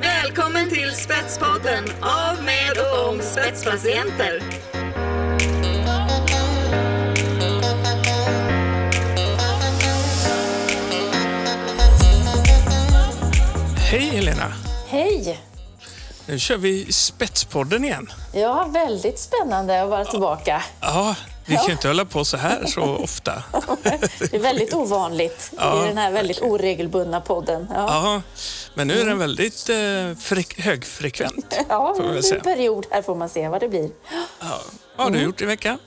Välkommen till Spetspodden av, med och om spetspatienter. Hej Helena! Hej! Nu kör vi Spetspodden igen. Ja, väldigt spännande att vara tillbaka. Ja, vi kan ju inte hålla på så här så ofta. Det är väldigt ovanligt Ja. i den här väldigt oregelbundna podden. Ja, Ja, men nu är den väldigt eh, frek- högfrekvent. ja en period här får man se vad det blir. Ja. Vad har du gjort i veckan?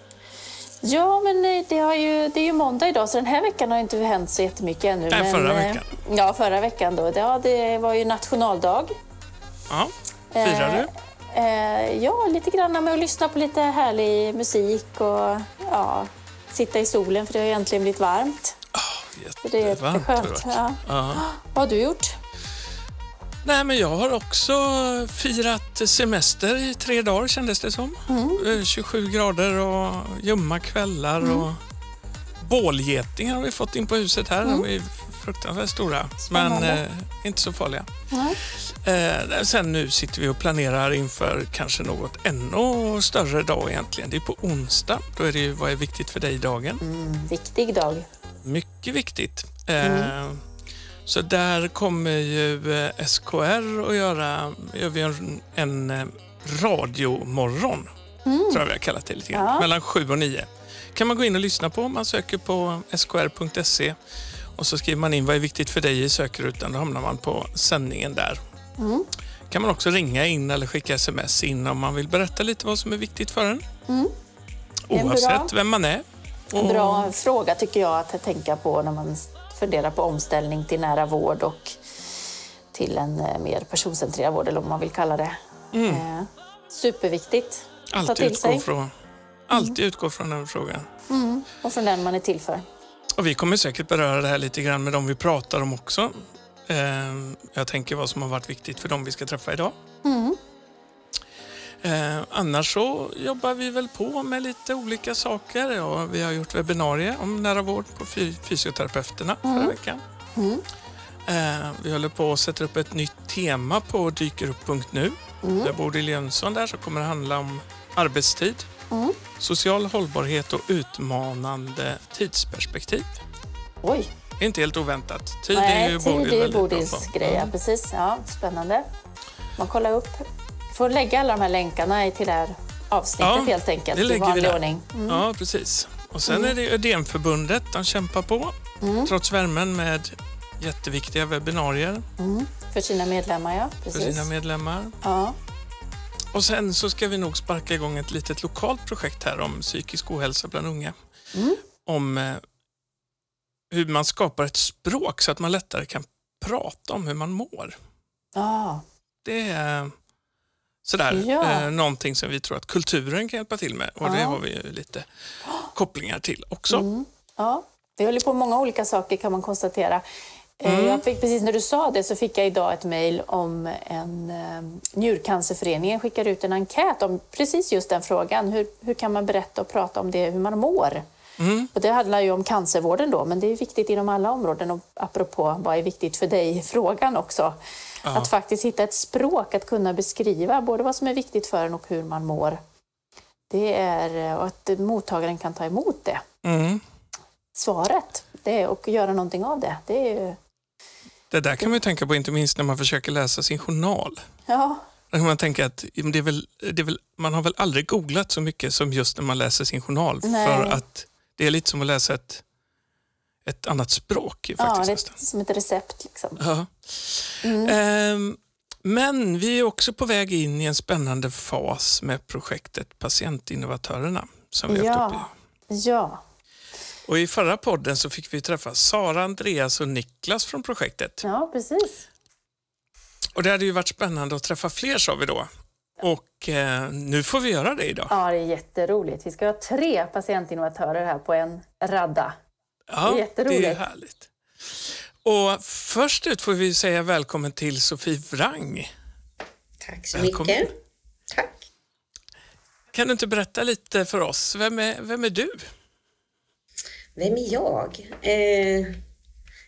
Ja, men eh, det, har ju, det är ju måndag idag så den här veckan har inte hänt så jättemycket ännu. Nej, men, förra eh, veckan. Ja, förra veckan då. Ja, det var ju nationaldag. Ja, firar du? Eh, ja, lite grann med att lyssna på lite härlig musik och ja, sitta i solen för det har egentligen blivit varmt. Det är Jättevarmt har det jätteskönt. varit. Ja. Ja. Vad har du gjort? Nej, men jag har också firat semester i tre dagar kändes det som. Mm. Eh, 27 grader och ljumma kvällar Mm. och bålgetingar har vi fått in på huset här. De är fruktansvärt stora, Mm. Spännande. men eh, inte så farliga. Nej. Eh, sen nu sitter vi och planerar inför kanske något ännu större dag egentligen. Det är på onsdag. Då är det ju vad är viktigt för dig i dagen. Mm, viktig dag. Mycket viktigt. Eh, Så där kommer ju eh, SKR att göra gör vi en, en eh, radiomorgon. Tror jag vi har kallat det lite grann. Ja. Mellan sju och nio. kan man gå in och lyssna på. Man söker på skr.se och så skriver man in vad är viktigt för dig i sökrutan. Då hamnar man på sändningen där. kan man också ringa in eller skicka sms in om man vill berätta lite vad som är viktigt för en. Mm. Oavsett vem man är. En Och- bra fråga tycker jag att tänka på när man funderar på omställning till nära vård och till en eh, mer personcentrerad vård eller vad man vill kalla det. Eh, superviktigt Alltid utgå, från, alltid utgå från den frågan. och från den man är till för. Och vi kommer säkert beröra det här lite grann med dem vi pratar om också. Eh, jag tänker vad som har varit viktigt för dem vi ska träffa idag. Eh, annars så jobbar vi väl på med lite olika saker. Ja, vi har gjort webbinarier om nära vård på fy- fysioterapeuterna förra veckan. Eh, vi håller på att sätta upp ett nytt tema på dykerupp.nu. Där Bodil Jönsson där så kommer handla om arbetstid, social hållbarhet och utmanande tidsperspektiv. Oj, Det är inte helt oväntat. Tid är ju nej, tid är ju Bodils grej. Ja, precis. Ja, spännande. Man kollar upp. Får lägga alla de här länkarna till det här avsnittet Ja, helt enkelt det i vanlig ordning. Mm. Ja, precis. Och sen är det Ödemförbundet de kämpar på, Mm. trots värmen, med jätteviktiga webbinarier För sina medlemmar, ja. för Precis. sina medlemmar. Ja. Och sen så ska vi nog sparka igång ett litet lokalt projekt här om psykisk ohälsa bland unga. Mm. Om eh, hur man skapar ett språk så att man lättare kan prata om hur man mår. Ja. Det är sådär, Ja. eh, någonting som vi tror att kulturen kan hjälpa till med och det Ja. har vi ju lite kopplingar till också. Mm. Ja, vi håller på med många olika saker kan man konstatera. Eh, Mm. Jag fick, precis när du sa det så fick jag idag ett mejl om en eh, njurcancerföreningen skickar ut en enkät om precis just den frågan. Hur, hur kan man berätta och prata om det, hur man mår? Mm. Och det handlar ju om cancervården då, men det är viktigt inom alla områden och apropå vad är viktigt för dig frågan också. Att faktiskt hitta ett språk att kunna beskriva både vad som är viktigt för en och hur man mår. Det är, och att mottagaren kan ta emot det Mm. svaret det och göra någonting av det. Det är Det där kan man ju tänka på inte minst när man försöker läsa sin journal. ja, man tänka att ja, det är väl, det är väl, man har väl aldrig googlat så mycket som just när man läser sin journal. Nej. För att det är lite som att läsa ett, ett annat språk. Ju, ja, faktiskt, det nästan. är som ett recept. Liksom. Ja. Mm. Ehm, men vi är också på väg in i en spännande fas med projektet Patientinnovatörerna som vi har haft uppe. Ja, ja, Och I förra podden så fick vi träffa Sara, Andreas och Niklas från projektet. ja, precis. Och Det hade ju varit spännande att träffa fler sa vi då. Och eh, nu får vi göra det idag. Ja, det är jätteroligt. Vi ska ha tre patientinnovatörer här på en radda. Ja, det är jätteroligt. Det är härligt. Och först ut får vi säga välkommen till Sofie Wrang. Tack så Välkommen. mycket. Tack. Kan du inte berätta lite för oss? Vem är, vem är du? Vem är jag? Eh,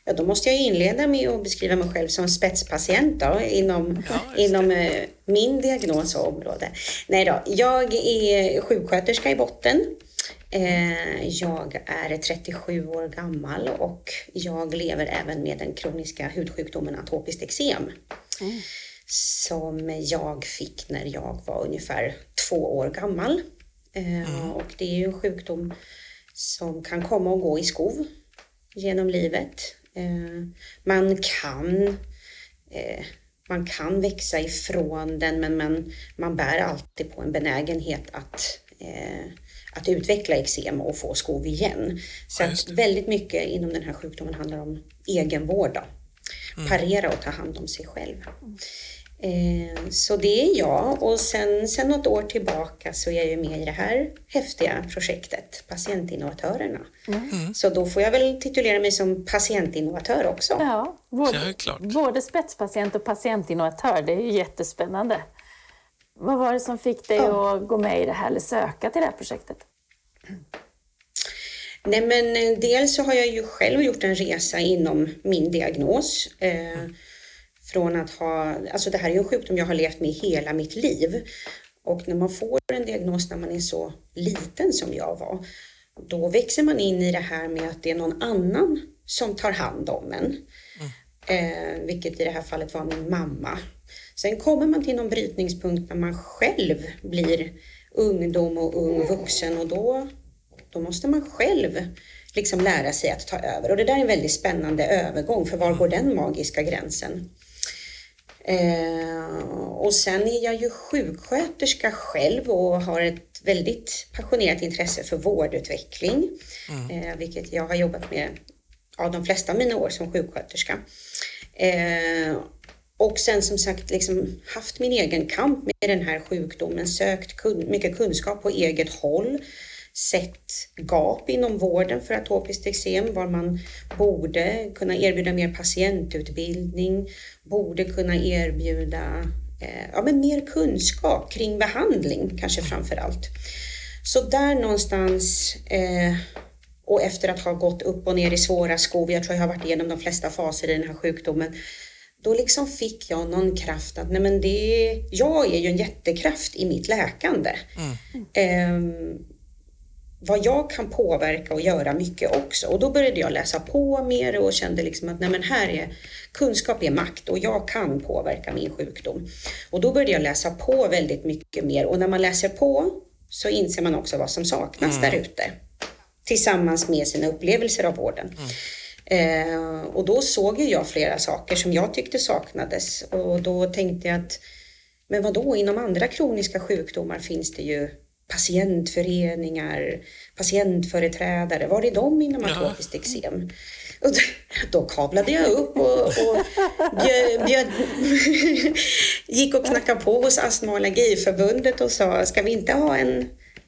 Ja, då måste jag inleda med att beskriva mig själv som spetspatient då, inom, Ja, inom eh, min diagnos och område. Nej då, jag är sjuksköterska i botten. Eh, jag är 37 år gammal och jag lever även med den kroniska hudsjukdomen atopiskt eksem. Som jag fick när jag var ungefär två år gammal. Eh, Och det är ju en sjukdom som kan komma och gå i skov genom livet. Eh, man kan eh, man kan växa ifrån den men man, man bär alltid på en benägenhet att, eh, att utveckla eksem och få skov igen. Så Ja, väldigt mycket inom den här sjukdomen handlar om egenvård. Då. Parera och ta hand om sig själv. Eh, så det är jag och sen, sen något år tillbaka så är jag ju med i det här häftiga projektet Patientinnovatörerna. Så då får jag väl titulera mig som patientinnovatör också. Ja, både, Ja, klart. både spetspatient och patientinnovatör, det är ju jättespännande. Vad var det som fick dig Ja. att gå med i det här eller söka till det här projektet? Nej men eh, dels så har jag ju själv gjort en resa inom min diagnos. Eh, från att ha, alltså det här är ju en sjukdom jag har levt med hela mitt liv. Och när man får en diagnos när man är så liten som jag var, då växer man in i det här med att det är någon annan som tar hand om en. Eh, vilket i det här fallet var min mamma. Sen kommer man till någon brytningspunkt när man själv blir ungdom och ung vuxen och då, då måste man själv liksom lära sig att ta över. Och det där är en väldigt spännande övergång, för var går den magiska gränsen? Eh, och sen är jag ju sjuksköterska själv och har ett väldigt passionerat intresse för vårdutveckling, eh, vilket jag har jobbat med ja, de flesta av mina år som sjuksköterska. Eh, och sen som sagt liksom haft min egen kamp med den här sjukdomen, sökt kun mycket kunskap på eget håll, sett gap inom vården för atopiskt eksem, var man borde kunna erbjuda mer patientutbildning, borde kunna erbjuda eh, ja, men mer kunskap kring behandling, kanske framför allt. Så där någonstans eh, och efter att ha gått upp och ner i svåra skov, jag tror jag har varit igenom de flesta faser i den här sjukdomen, då liksom fick jag någon kraft att nej men det, jag är ju en jättekraft i mitt läkande. Ehm, vad jag kan påverka och göra mycket också. Och då började jag läsa på mer och kände liksom att nej men här är kunskap är makt och jag kan påverka min sjukdom. Och då började jag läsa på väldigt mycket mer och när man läser på så inser man också vad som saknas där ute. Tillsammans med sina upplevelser av vården. Eh, och då såg jag flera saker som jag tyckte saknades och då tänkte jag att men vad då inom andra kroniska sjukdomar finns det ju patientföreningar, patientföreträdare. Var är de inom Ja. atopiskt eksem? Och då, då kavlade jag upp och, och bjöd, bjöd, gick och knackade på hos Astma och allergiförbundet och sa, ska vi inte ha en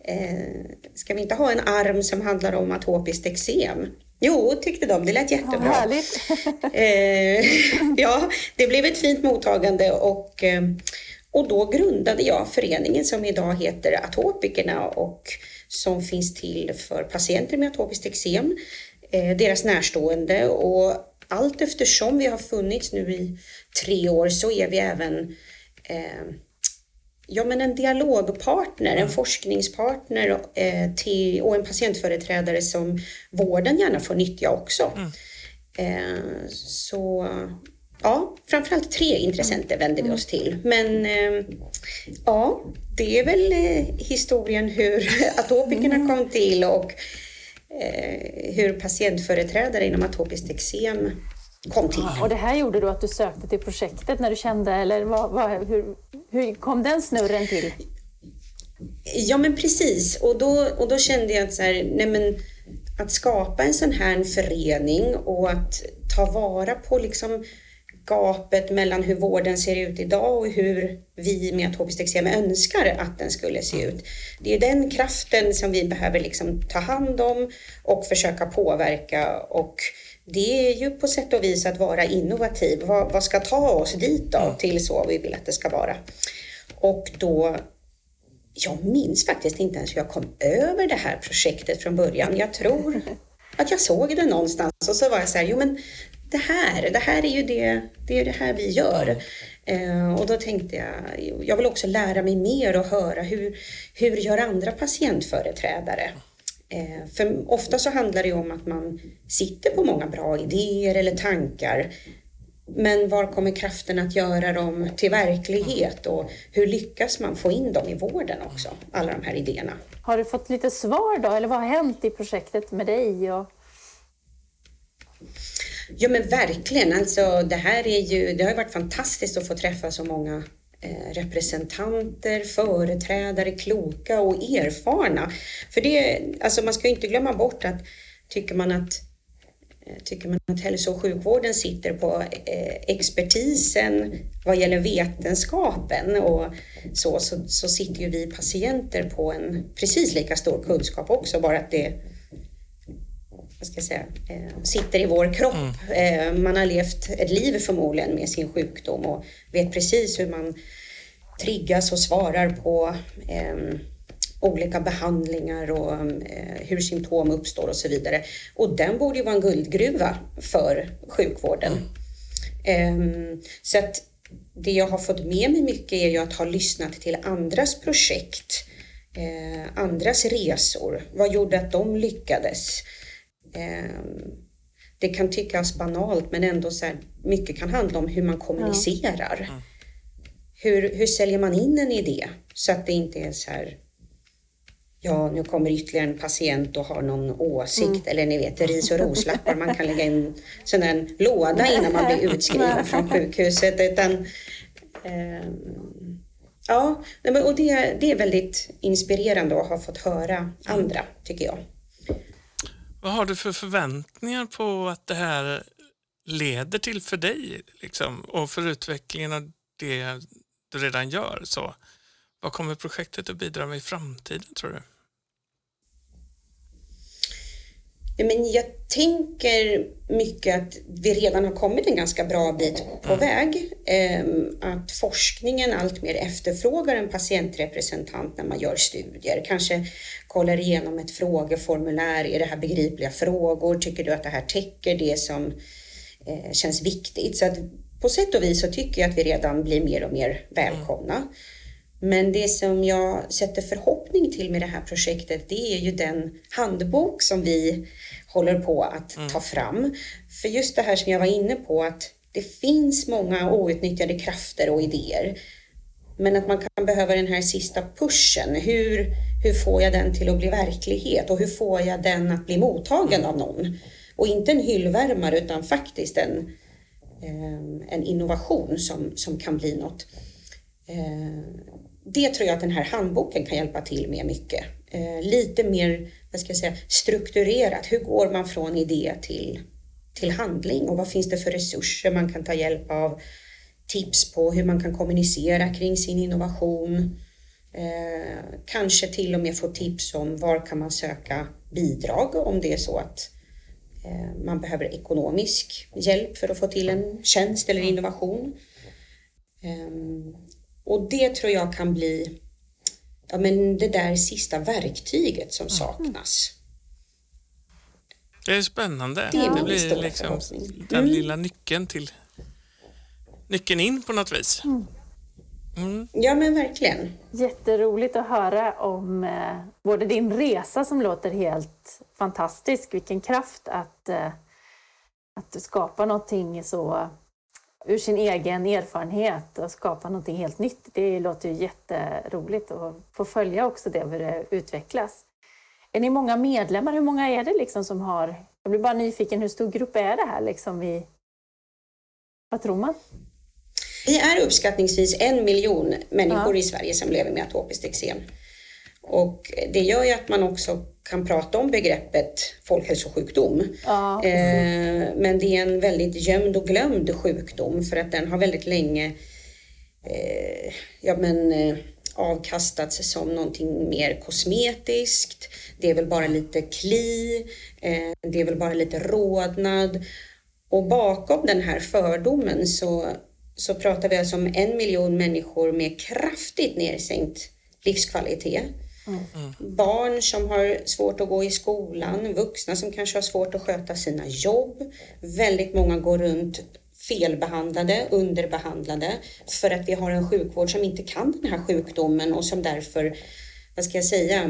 eh, ska vi inte ha en arm som handlar om atopiskt eksem? Jo, tyckte de, det lät Ja, jättebra. härligt. Eh, ja, det blev ett fint mottagande och, eh, och då grundade jag föreningen som idag heter Atopikerna och som finns till för patienter med atopiskt eksem, eh, deras närstående. Och allt eftersom vi har funnits nu i tre år så är vi även eh, Ja, men en dialogpartner, en forskningspartner eh, till, och en patientföreträdare som vården gärna får nyttja också. Eh, så ja, framförallt tre intressenter vänder vi oss till. Men eh, ja, det är väl eh, historien hur atopikerna kom till och eh, hur patientföreträdare inom atopiskt eksem kom till. Och det här gjorde då att du sökte till projektet när du kände, eller vad, vad, hur, hur kom den snurren till? Ja men precis och då, och då kände jag att, så här, nej men, att skapa en sån här förening och att ta vara på liksom gapet mellan hur vården ser ut idag och hur vi med atopiskt eksem önskar att den skulle se ut. Det är den kraften som vi behöver liksom ta hand om och försöka påverka och det är ju på sätt och vis att vara innovativ. Vad, vad ska ta oss dit då till så vi vill att det ska vara? Och då jag minns faktiskt inte ens hur jag kom över det här projektet från början. Jag tror, att jag såg det någonstans och så var jag så här, jo men det här, det här är ju det, det, är det här vi gör. Eh, och då tänkte jag, jag vill också lära mig mer och höra hur, hur gör andra patientföreträdare? Eh, för ofta så handlar det ju om att man sitter på många bra idéer eller tankar. Men var kommer kraften att göra dem till verklighet och hur lyckas man få in dem i vården också, alla de här idéerna? Har du fått lite svar då, eller vad har hänt i projektet med dig? Och... Ja men verkligen, alltså det här är ju, det har varit fantastiskt att få träffa så många eh, representanter, företrädare, kloka och erfarna. För det, alltså man ska inte glömma bort att tycker man att Tycker man att hälso och sjukvården sitter på eh, expertisen vad gäller vetenskapen och så, så, så sitter ju vi patienter på en precis lika stor kunskap också, bara att det vad ska jag säga, eh, sitter i vår kropp. Mm. Eh, man har levt ett liv förmodligen med sin sjukdom och vet precis hur man triggas och svarar på eh, olika behandlingar och eh, hur symptom uppstår och så vidare. Och den borde ju vara en guldgruva för sjukvården. Mm. så att det jag har fått med mig mycket är ju att ha lyssnat till andras projekt, eh, andras resor. Vad gjorde att de lyckades? Ehm, det kan tyckas banalt men ändå så här, mycket kan handla om hur man kommunicerar. Ja. Hur, hur säljer man in en idé så att det inte är så här ja, nu kommer ytterligare en patient och har någon åsikt mm. eller ni vet ris och roslappar. Man kan lägga in sån en låda innan man blir utskriven från sjukhuset. Utan, eh, ja, och det, det är väldigt inspirerande att ha fått höra andra, tycker jag. Vad har du för förväntningar på att det här leder till för dig liksom, och för utvecklingen av det du redan gör? Så, vad kommer projektet att bidra med i framtiden tror du? Men jag tänker mycket att vi redan har kommit en ganska bra bit på mm. väg. Ehm, att forskningen alltmer efterfrågar en patientrepresentant när man gör studier. Kanske kollar igenom ett frågeformulär. Är det här begripliga frågor? Tycker du att det här täcker det som eh, känns viktigt? Så att på sätt och vis så tycker jag att vi redan blir mer och mer välkomna. Men det som jag sätter förhoppning till med det här projektet det är ju den handbok som vi håller på att mm. ta fram. För just det här som jag var inne på att det finns många outnyttjade krafter och idéer. Men att man kan behöva den här sista pushen. Hur, hur får jag den till att bli verklighet och hur får jag den att bli mottagen av någon? Och inte en hyllvärmare utan faktiskt en, eh, en innovation som, som kan bli något. Det tror jag att den här handboken kan hjälpa till med mycket. Eh, lite mer vad ska jag säga, strukturerat. Hur går man från idé till, till handling och vad finns det för resurser man kan ta hjälp av? Tips på hur man kan kommunicera kring sin innovation. Eh, kanske till och med få tips om var kan man söka bidrag om det är så att eh, man behöver ekonomisk hjälp för att få till en tjänst eller innovation. Och det tror jag kan bli ja, men det där sista verktyget som mm. saknas. Det är spännande. Det, är det blir liksom den mm. lilla nyckeln till nyckeln in på något vis. Mm. mm. Ja men verkligen. Jätteroligt att höra om eh, både din resa som låter helt fantastisk, vilken kraft att, eh, att skapa någonting så ur sin egen erfarenhet och skapa någonting helt nytt. Det låter ju jätteroligt att få följa också det, hur det utvecklas. Är ni många medlemmar? Hur många är det liksom som har... Jag blir bara nyfiken, hur stor grupp är det här liksom i... Vad tror man? Vi är uppskattningsvis en miljon människor ja. i Sverige som lever med atopiskt eksem. Och det gör ju att man också kan prata om begreppet folkhälsosjukdom. Ja, eh, men det är en väldigt gömd och glömd sjukdom för att den har väldigt länge eh, ja, men, eh, avkastats som någonting mer kosmetiskt. Det är väl bara lite kli, eh, det är väl bara lite rodnad. Och bakom den här fördomen så, så pratar vi alltså om en miljon människor med kraftigt nedsänkt livskvalitet Mm. Barn som har svårt att gå i skolan, vuxna som kanske har svårt att sköta sina jobb. Väldigt många går runt felbehandlade, underbehandlade för att vi har en sjukvård som inte kan den här sjukdomen och som därför, vad ska jag säga,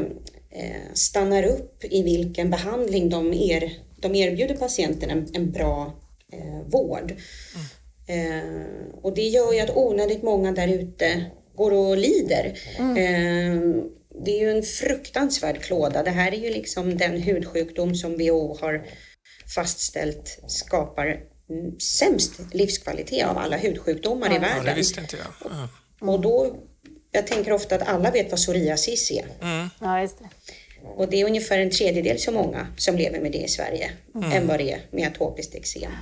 eh, stannar upp i vilken behandling de, er, de erbjuder patienten en, en bra eh, vård. Mm. Eh, och det gör ju att onödigt många där ute går och lider. Mm. Eh, det är ju en fruktansvärd klåda. Det här är ju liksom den hudsjukdom som WHO har fastställt skapar sämst livskvalitet av alla hudsjukdomar ja. i världen. Ja, det visste inte jag. Mm. Och då, jag tänker ofta att alla vet vad psoriasis är. Mm. Ja, just det. Och det är ungefär en tredjedel så många som lever med det i Sverige mm. än vad det är med atopiskt eksem.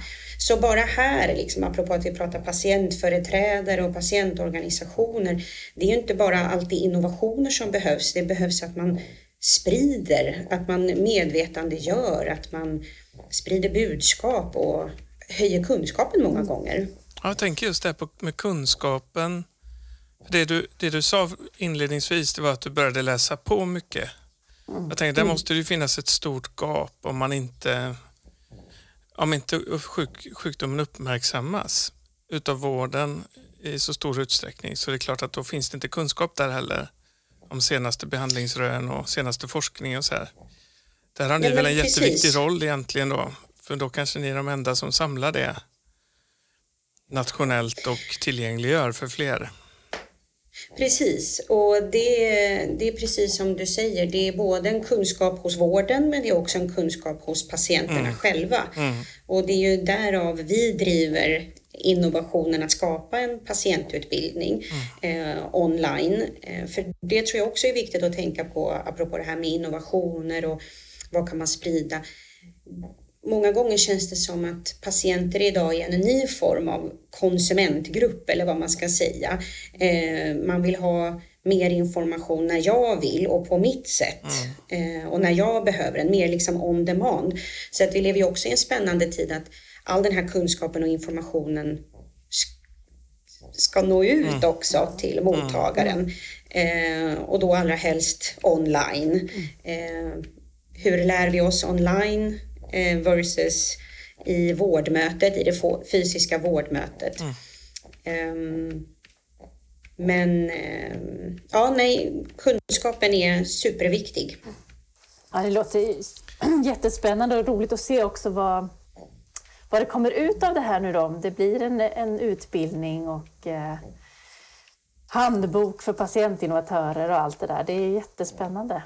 Så bara här, liksom, apropå att vi pratar patientföreträdare och patientorganisationer, det är ju inte bara alltid innovationer som behövs, det behövs att man sprider, att man medvetandegör, att man sprider budskap och höjer kunskapen många gånger. Ja, jag tänker just det med kunskapen. Det du, det du sa inledningsvis det var att du började läsa på mycket. Jag tänker, där måste det finnas ett stort gap om man inte om inte sjuk, sjukdomen uppmärksammas utav vården i så stor utsträckning så det är klart att då finns det inte kunskap där heller om senaste behandlingsrön och senaste forskning och så här. Där har ni ja, väl en precis. jätteviktig roll egentligen då, för då kanske ni är de enda som samlar det nationellt och tillgängliggör för fler. Precis, och det, det är precis som du säger, det är både en kunskap hos vården men det är också en kunskap hos patienterna mm. själva. Mm. Och det är ju därav vi driver innovationen att skapa en patientutbildning mm. eh, online. Eh, för det tror jag också är viktigt att tänka på apropå det här med innovationer och vad kan man sprida många gånger känns det som att patienter idag är en ny form av konsumentgrupp eller vad man ska säga. Eh, man vill ha mer information när jag vill och på mitt sätt mm. eh, och när jag behöver den, mer liksom on demand. Så att vi lever ju också i en spännande tid att all den här kunskapen och informationen ska nå ut mm. också till mm. mottagaren eh, och då allra helst online. Mm. Hur lär vi oss online? Eh, versus i vårdmötet, i det fysiska vårdmötet. Mm. Um, men um, ja, nej, kunskapen är superviktig. Ja, det låter jättespännande och roligt att se också vad, vad det kommer ut av det här nu då. Om det blir en, en utbildning och eh, handbok för patientinnovatörer och allt det där. Det är jättespännande.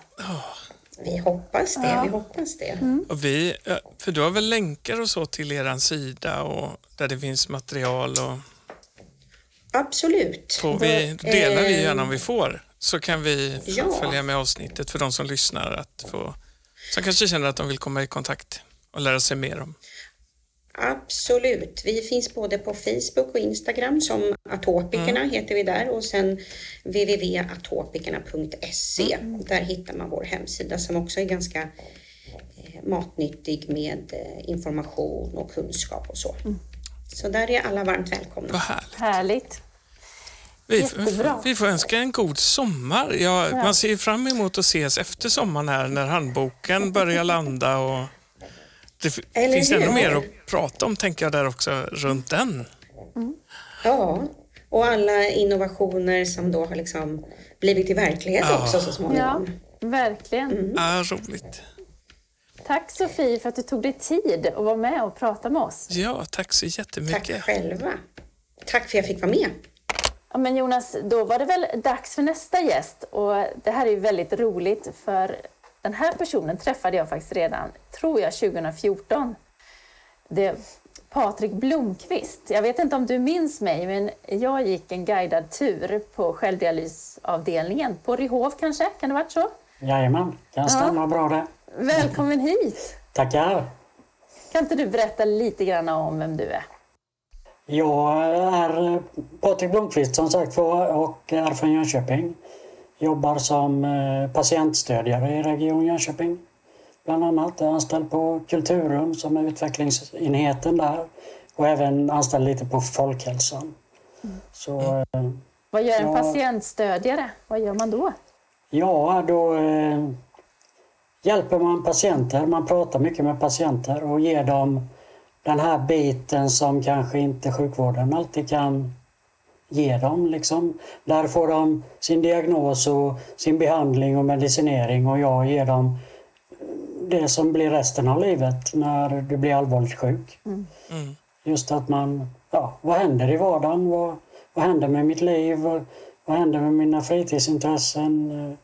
Vi hoppas det, ja. vi hoppas det. Mm. Och vi, för du har väl länkar och så till er sida och där det finns material? Och... Absolut. Får vi, delar vi gärna om vi får så kan vi ja. följa med avsnittet för de som lyssnar att få, som kanske känner att de vill komma i kontakt och lära sig mer om. Absolut. Vi finns både på Facebook och Instagram som Atopikerna mm. heter vi där och sen www.atopikerna.se. Mm. Där hittar man vår hemsida som också är ganska eh, matnyttig med eh, information och kunskap och så. Mm. Så där är alla varmt välkomna. Vad härligt. härligt. Vi, vi får önska en god sommar. Ja, ja. Man ser fram emot att ses efter sommaren här när handboken börjar landa och det Eller finns ännu mer att prata om, tänker jag, där också, runt den. Mm. Ja, och alla innovationer som då har liksom blivit till verklighet ja. också så småningom. Ja, verkligen. Mm. Ja, roligt. Tack Sofie för att du tog dig tid att vara med och prata med oss. Ja, tack så jättemycket. Tack själva. Tack för att jag fick vara med. Ja, men Jonas, då var det väl dags för nästa gäst och det här är ju väldigt roligt för den här personen träffade jag faktiskt redan, tror jag, 2014. Det Patrik Blomqvist. Jag vet inte om du minns mig, men jag gick en guidad tur på självdialysavdelningen på Ryhov kanske? Kan det varit så? Jajamän, kan stämma ja. bra det. Välkommen hit! Tackar! Kan inte du berätta lite grann om vem du är? Jag är Patrik Blomqvist som sagt och är från Jönköping. Jobbar som eh, patientstödjare i Region Jönköping. Bland annat är anställd på Kulturrum som är utvecklingsenheten där och även anställd lite på Folkhälsan. Så, mm. Vad gör en ja, patientstödjare? Vad gör man då? Ja, då eh, hjälper man patienter. Man pratar mycket med patienter och ger dem den här biten som kanske inte sjukvården alltid kan ge dem. Liksom. Där får de sin diagnos och sin behandling och medicinering och jag ger dem det som blir resten av livet när du blir allvarligt sjuk. Mm. Just att man, ja, vad händer i vardagen? Vad, vad händer med mitt liv? Vad, vad händer med mina fritidsintressen?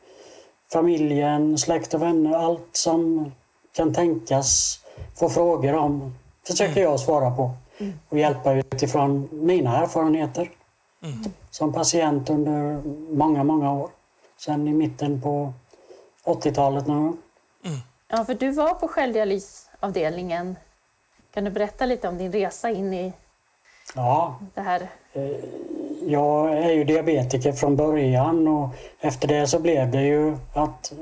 Familjen, släkt och vänner, allt som kan tänkas få frågor om försöker jag svara på och hjälpa utifrån mina erfarenheter som patient under många, många år. Sen i mitten på 80-talet någon gång. Ja, för du var på självdialysavdelningen. Kan du berätta lite om din resa in i Ja, det här? jag är ju diabetiker från början och efter det så blev det ju att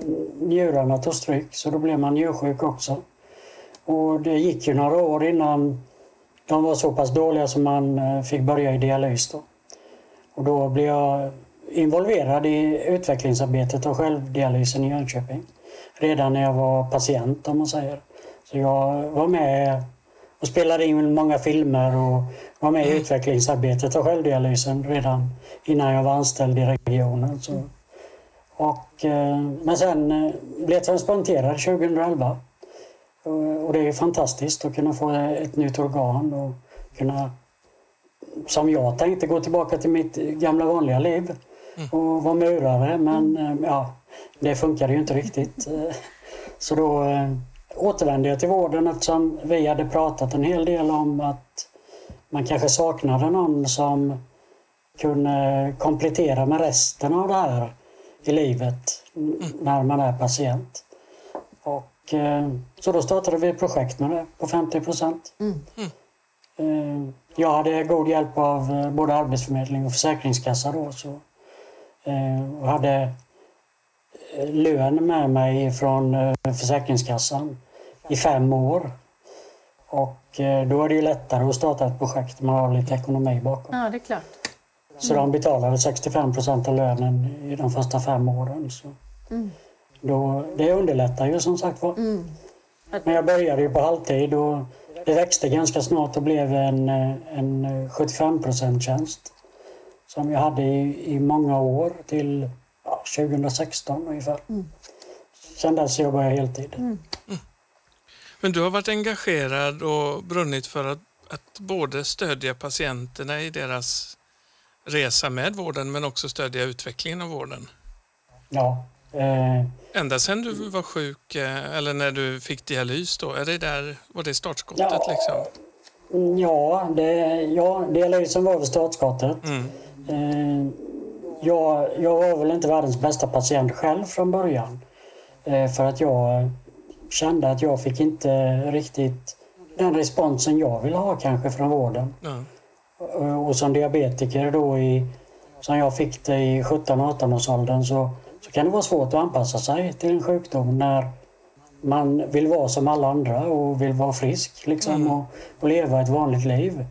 njurarna tog stryk så då blev man njursjuk också. Och det gick ju några år innan de var så pass dåliga som man eh, fick börja i dialys då. Och då blev jag involverad i utvecklingsarbetet av självdialysen i Jönköping. Redan när jag var patient om man säger. Så jag var med och spelade in många filmer och var med i utvecklingsarbetet av självdialysen redan innan jag var anställd i regionen. Så. Och, eh, men sen eh, blev jag transplanterad 2011. Och, och det är fantastiskt att kunna få ett nytt organ och kunna, som jag tänkte, gå tillbaka till mitt gamla vanliga liv och vara murare. Men eh, ja, det funkade ju inte riktigt. Eh, Så då eh, återvände jag till vården eftersom vi hade pratat en hel del om att man kanske saknade någon som kunde komplettera med resten av det här i livet när man är patient. Och, så då startade vi ett projekt med det på 50 procent. Eh, jag hade god hjälp av eh, både Arbetsförmedling och Försäkringskassa då. Så, eh, och hade eh, lön med mig från Försäkringskassan i fem år. Och då är det ju lättare att starta ett projekt när man har lite ekonomi bakom. Ja, det är klart. Så de betalade 65 procent av lönen i de första fem åren. Så då, det underlättar ju som sagt var. Men jag började ju på halvtid och det växte ganska snart och blev en, en 75 procent tjänst. Som jag hade i, i många år till ja, 2016 ungefär. Sen dess jobbade jag heltid. Men du har varit engagerad och brunnit för att, att både stödja patienterna i deras resa med vården men också stödja utvecklingen av vården. Ja, Ända sedan du var sjuk eh, eller när du fick dialys då, är det där, var det startskottet Ja. liksom? Ja, det, ja dialysen var väl startskottet. Eh, jag, jag var väl inte världens bästa patient själv från början. Eh, för att jag kände att jag fick inte riktigt den responsen jag ville ha kanske från vården. Eh, Och som diabetiker då i, som jag fick det i 17-18 års åldern så, så kan det vara svårt att anpassa sig till en sjukdom när man vill vara som alla andra och vill vara frisk liksom, och, och leva ett vanligt liv.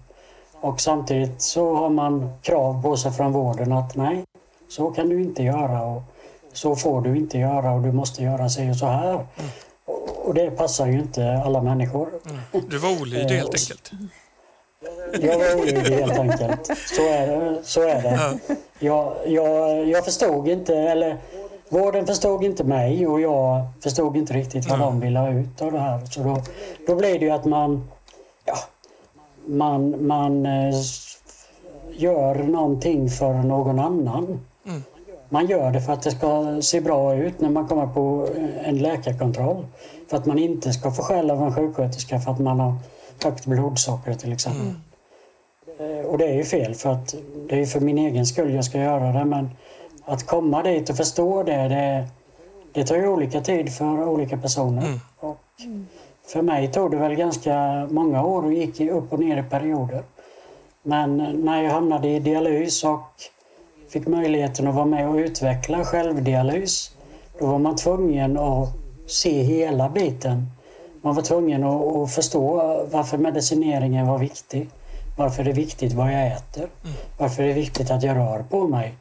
Och samtidigt så har man krav på sig från vården att nej, så kan du inte göra och så får du inte göra och du måste göra sig och så här. Och, och det passar ju inte alla människor. Du var olydig helt enkelt. Jag var olydig helt enkelt. Så är det. Så är det. Jag, jag, jag förstod inte, eller vården förstod inte mig och jag förstod inte riktigt vad de ville ha ut av det här. Så då, då blir det ju att man, ja, man, man eh, gör någonting för någon annan. Man gör det för att det ska se bra ut när man kommer på en läkarkontroll. För att man inte ska få skäll av en sjuksköterska för att man har högt blodsocker till exempel. Eh, Och det är ju fel för att det är för min egen skull jag ska göra det men att komma dit och förstå det, det, det tar ju olika tid för olika personer. Och för mig tog det väl ganska många år och gick upp och ner i perioder. Men när jag hamnade i dialys och fick möjligheten att vara med och utveckla självdialys, då var man tvungen att se hela biten. Man var tvungen att, att förstå varför medicineringen var viktig. Varför det är viktigt vad jag äter. Varför det är viktigt att jag rör på mig.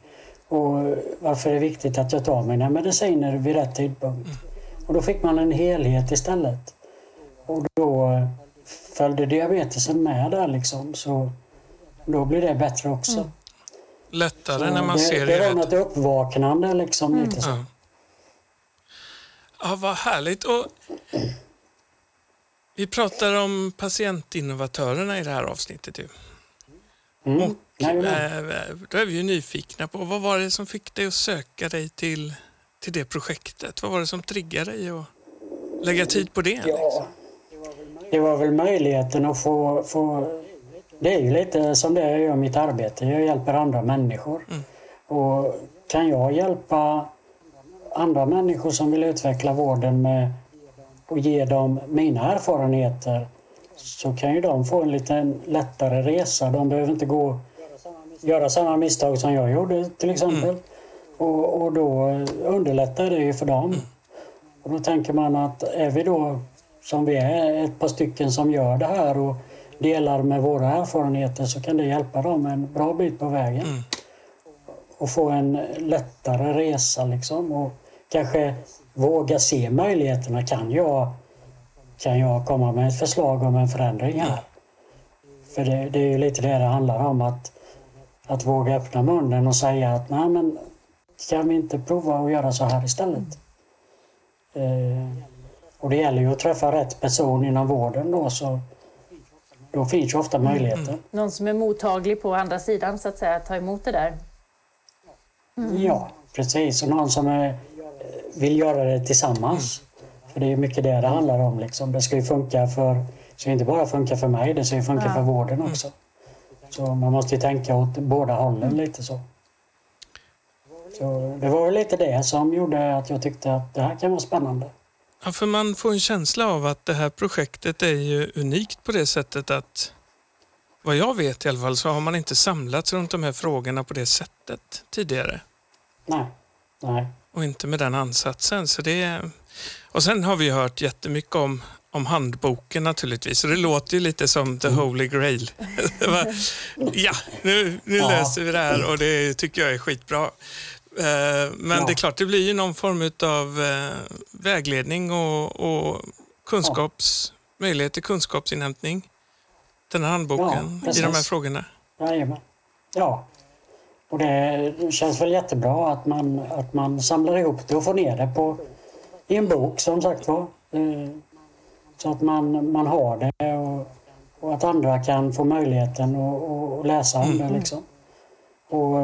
Och varför är det viktigt att jag tar mina mediciner vid rätt tidpunkt? Och då fick man en helhet istället. Och då följde diabetesen med där liksom. Så då blir det bättre också. Mm. Lättare så när man det, ser det. Det var något uppvaknande liksom. Mm. Lite så. Ja. ja, vad härligt. Och vi pratar om patientinnovatörerna i det här avsnittet. Ju. Mm. Och, äh, då är vi ju nyfikna på vad var det som fick dig att söka dig till, till det projektet? Vad var det som triggade dig att lägga tid på det? Ja, liksom? det var väl möjligheten att få, få... Det är ju lite som det jag gör mitt arbete. Jag hjälper andra människor. Mm. Och kan jag hjälpa andra människor som vill utveckla vården med och ge dem mina erfarenheter så kan ju de få en lite lättare resa. De behöver inte gå göra samma misstag som jag gjorde till exempel. Mm. Och, och då underlättar det ju för dem. Mm. Och då tänker man att är vi då som vi är, ett par stycken som gör det här och delar med våra erfarenheter så kan det hjälpa dem en bra bit på vägen. Mm. Och få en lättare resa liksom. Och kanske våga se möjligheterna. Kan jag, kan jag komma med ett förslag om en förändring här? För det, det är ju lite det det handlar om. Att, att våga öppna munnen och säga att nej men kan vi inte prova att göra så här istället? Eh, och det gäller ju att träffa rätt person inom vården då så då finns ju ofta möjligheter. Mm. Någon som är mottaglig på andra sidan så att säga, ta emot det där. Mm. Ja, precis. Och någon som är, vill göra det tillsammans. Mm. För det är mycket det det handlar om. Liksom. Det ska ju funka för, det ska inte bara funka för mig, det ska ju funka ja. för vården också. Så man måste ju tänka åt båda hållen mm. lite så. Så det var väl lite det som gjorde att jag tyckte att det här kan vara spännande. Ja, för man får en känsla av att det här projektet är ju unikt på det sättet att vad jag vet i alla fall så har man inte samlats runt de här frågorna på det sättet tidigare. Nej. Nej. Och inte med den ansatsen. Så det är... Och sen har vi hört jättemycket om, om handboken naturligtvis. Så det låter ju lite som the holy grail. ja, nu, nu ja. löser vi det här och det tycker jag är skitbra. Eh, men ja. det är klart, det blir ju någon form av eh, vägledning och, och kunskaps, ja. möjlighet till kunskapsinhämtning. Den här handboken ja, i de här frågorna. Jajamän. Ja. Och det känns väl jättebra att man, att man samlar ihop det och får ner det på, i en bok som sagt var. Eh, så att man, man har det och, och att andra kan få möjligheten att läsa om mm. det. Liksom. Och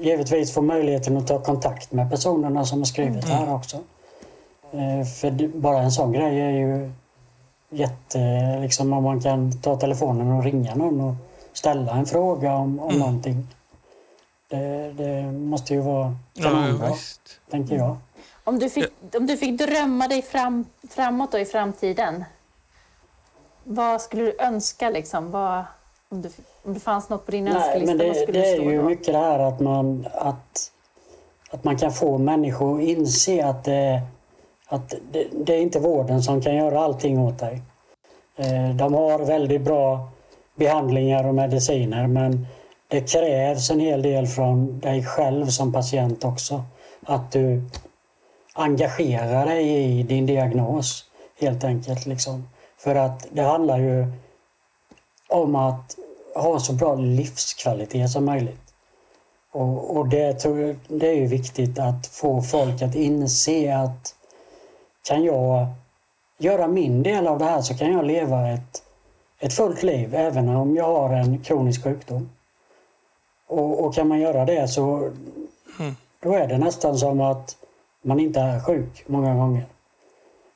givetvis få möjligheten att ta kontakt med personerna som har skrivit mm. här också. Eh, för bara en sån grej är ju jätte... Liksom om man kan ta telefonen och ringa någon och ställa en fråga om, om mm. någonting. Det, det måste ju vara kanonbra, ja, tänker jag. Om du fick, om du fick drömma dig fram, framåt då i framtiden, vad skulle du önska? Liksom? Vad, om, du, om det fanns något på din Nej, önskelista, men det, vad skulle det är ju då? mycket det här att man, att, att man kan få människor att inse att, det, att det, det är inte vården som kan göra allting åt dig. Eh, de har väldigt bra behandlingar och mediciner men det krävs en hel del från dig själv som patient också. Att du engagerar dig i din diagnos helt enkelt. Liksom. För att det handlar ju om att ha så bra livskvalitet som möjligt. Och, och det, tror, det är ju viktigt att få folk att inse att kan jag göra min del av det här så kan jag leva ett, ett fullt liv även om jag har en kronisk sjukdom. Och, och kan man göra det så mm. då är det nästan som att man inte är sjuk många gånger.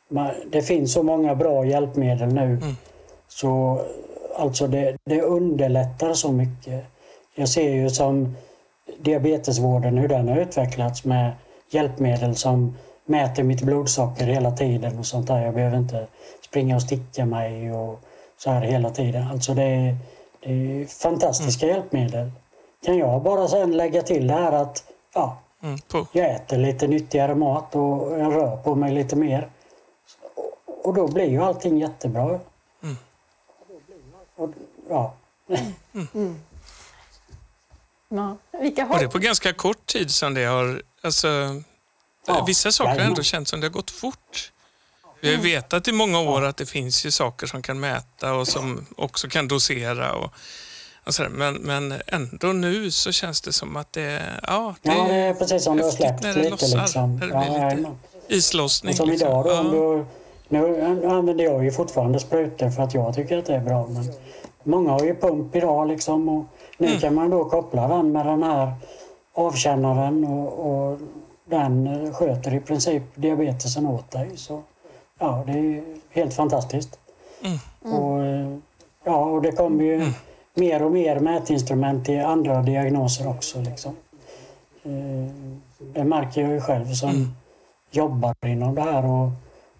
Man, det finns så många bra hjälpmedel nu. Mm. Så alltså det, det underlättar så mycket. Jag ser ju som diabetesvården, hur den har utvecklats med hjälpmedel som mäter mitt blodsocker hela tiden och sånt där. Jag behöver inte springa och sticka mig och så här hela tiden. Alltså det är, det är fantastiska mm. hjälpmedel. Kan jag bara sen lägga till det här att ja, mm, jag äter lite nyttigare mat och jag rör på mig lite mer. Och då blir ju allting jättebra. Mm. Och, ja. Mm. Ja. Vilka Och det är på ganska kort tid som det har... Alltså, Ja, vissa saker har ändå känts som det har gått fort. Vi har ju vetat i många år att det finns ju saker som kan mäta och som också kan dosera. Och sådär. Men, men ändå nu så känns det som att det, ja, det Ja, det är precis som du har släppt när det lite lossar, liksom. när det Ja, blir lite jajamän. islossning. Som liksom. idag då, Ja. om du, nu använder jag ju fortfarande sprutor för att jag tycker att det är bra. Men många har ju pump idag liksom och nu Mm. kan man då koppla den med den här avkännaren och, och den sköter i princip diabetesen åt dig. Så ja, det är ju helt fantastiskt. Mm. Och, ja, och det kommer ju mer och mer mätinstrument i andra diagnoser också. Liksom. Eh, Det märker jag ju själv som Mm. jobbar inom det här och,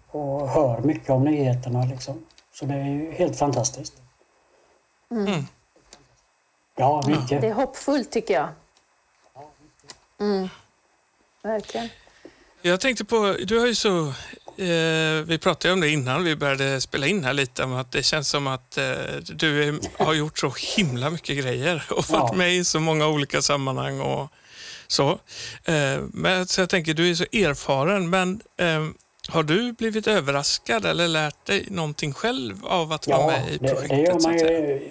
och hör mycket om nyheterna. Liksom. Så det är ju helt fantastiskt. Mm. Ja, mycket. Det är hoppfullt tycker jag. Mm. Verkligen. Jag tänkte på, du har ju så, eh, vi pratade om det innan vi började spela in här lite, om att det känns som att eh, du är, har gjort så himla mycket grejer och varit med i så många olika sammanhang och så. Eh, men, så jag tänker, du är så erfaren, men har du blivit överraskad eller lärt dig någonting själv av att vara Ja, med i det, projektet? det gör så man ju.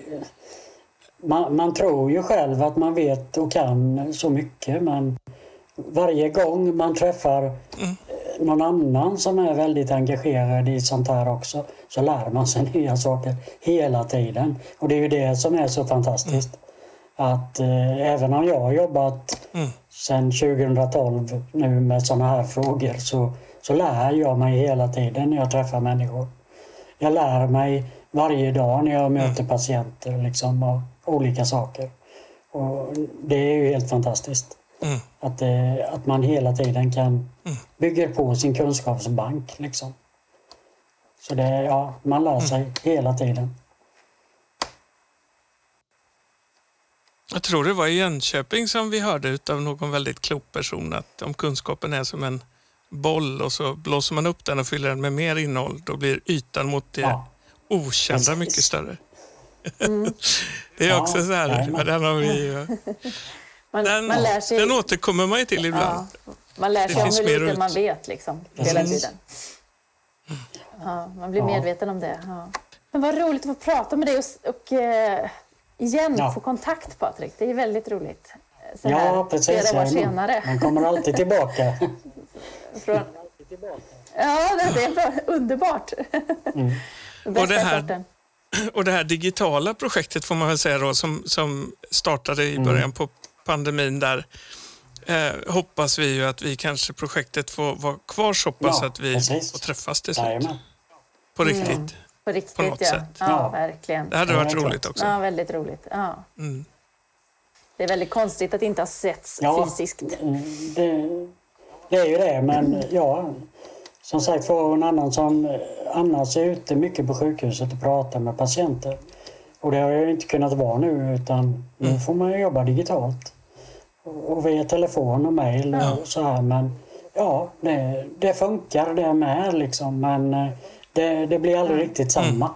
Man, man tror ju själv att man vet och kan så mycket men varje gång man träffar Mm. Någon annan som är väldigt engagerad i sånt här också så lär man sig nya saker hela tiden. Och det är ju det som är så fantastiskt. Att eh, även om jag har jobbat Mm. sedan 2012 nu med såna här frågor så, så lär jag mig hela tiden när jag träffar människor. Jag lär mig varje dag när jag möter patienter liksom, och olika saker. Och det är ju helt fantastiskt. Mm. Att, det, att man hela tiden kan bygga på sin kunskapsbank. Liksom. Så det, ja, man lär sig hela tiden. Jag tror det var i Jönköping som vi hörde av någon väldigt klok person att om kunskapen är som en boll och så blåser man upp den och fyller den med mer innehåll, då blir ytan mot det Ja. okända Precis. mycket större. det är Ja, också så här, den, har vi, ju- Man, den, man lär sig, den återkommer man ju till ibland. ja, man lär Det sig om finns hur mer lite ut. man vet liksom, hela Precis. tiden. Ja, man blir Ja. medveten om det. Ja. Men vad roligt att få prata med dig och, och eh, igen Ja. få kontakt Patrik. Det är väldigt roligt. Så Ja, här, precis. Flera år senare. Man kommer alltid tillbaka. Från... Ja, det, det är bra. underbart. Mm. Och det här- sorten. Och det här digitala projektet får man väl säga då, som, som startade i Mm. början på pandemin där, eh, hoppas vi ju att vi kanske projektet får vara kvar så pass Ja, att vi precis. får träffas till slut. Jajamän. På riktigt. På riktigt, på något ja. sätt. Ja, Ja. verkligen. Det hade Ja, varit det är roligt också. Ja, väldigt roligt. Ja. Mm. Det är väldigt konstigt att inte ha setts Ja, fysiskt. mm, det, det är ju det, men ja. Som sagt var en annan som annars är ute mycket på sjukhuset och pratar med patienter. Och det har jag inte kunnat vara nu utan nu får man jobba digitalt. Och, via telefon och mejl och så här. Men ja, det, det funkar det med liksom. Men eh, det, det blir aldrig riktigt samma.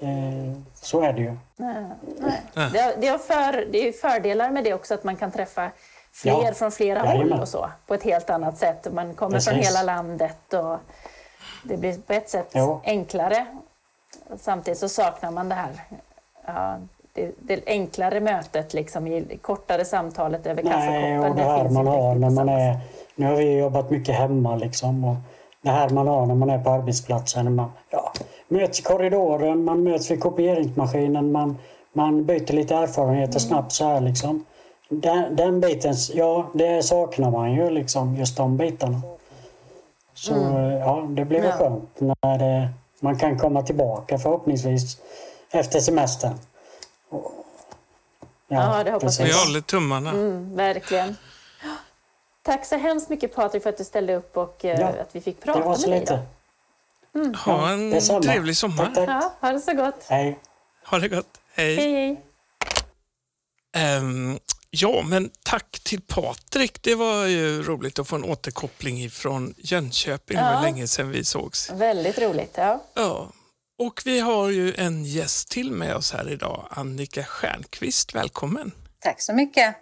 Eh, så är det ju. Nej. Det, det, har för, det är fördelar med det också att man kan träffa fler Ja. från flera Jajamän. håll och så på ett helt annat sätt. Man kommer från Precis. hela landet och det blir på ett sätt Jo. enklare. Samtidigt så saknar man det här ja, det, enklare mötet, liksom, i kortare samtalet över Nej, kaffekoppen. och det här man har när man är... Nu har vi jobbat mycket hemma liksom. Och det här man har när man är på arbetsplatsen. Man ja, möts i korridoren, man möts vid kopieringsmaskinen, man, man byter lite erfarenheter Mm. snabbt så här liksom. Den, den biten, ja det saknar man ju liksom, just de bitarna. Så ja, det blir väl Mm. Ja. skönt när det, man kan komma tillbaka förhoppningsvis efter semestern. Och- Ja, det hoppas vi. Vi precis. håller tummarna. Mm, verkligen. Tack så hemskt mycket Patrik för att du ställde upp och eh, Ja, att vi fick Det prata var med så dig. lite. Då. Ha en detsamma. trevlig sommar. Tack, tack. Ja, ha det så gott. Hej. Ha det gott. Hej. Hej, hej. Ehm, ja, men tack till Patrik. Det var ju roligt att få en återkoppling ifrån Jönköping. Det var Ja. länge sedan vi sågs. Väldigt roligt. Ja. Ja. Och vi har ju en gäst till med oss här idag, Annika Stjernqvist. Välkommen! Tack så mycket.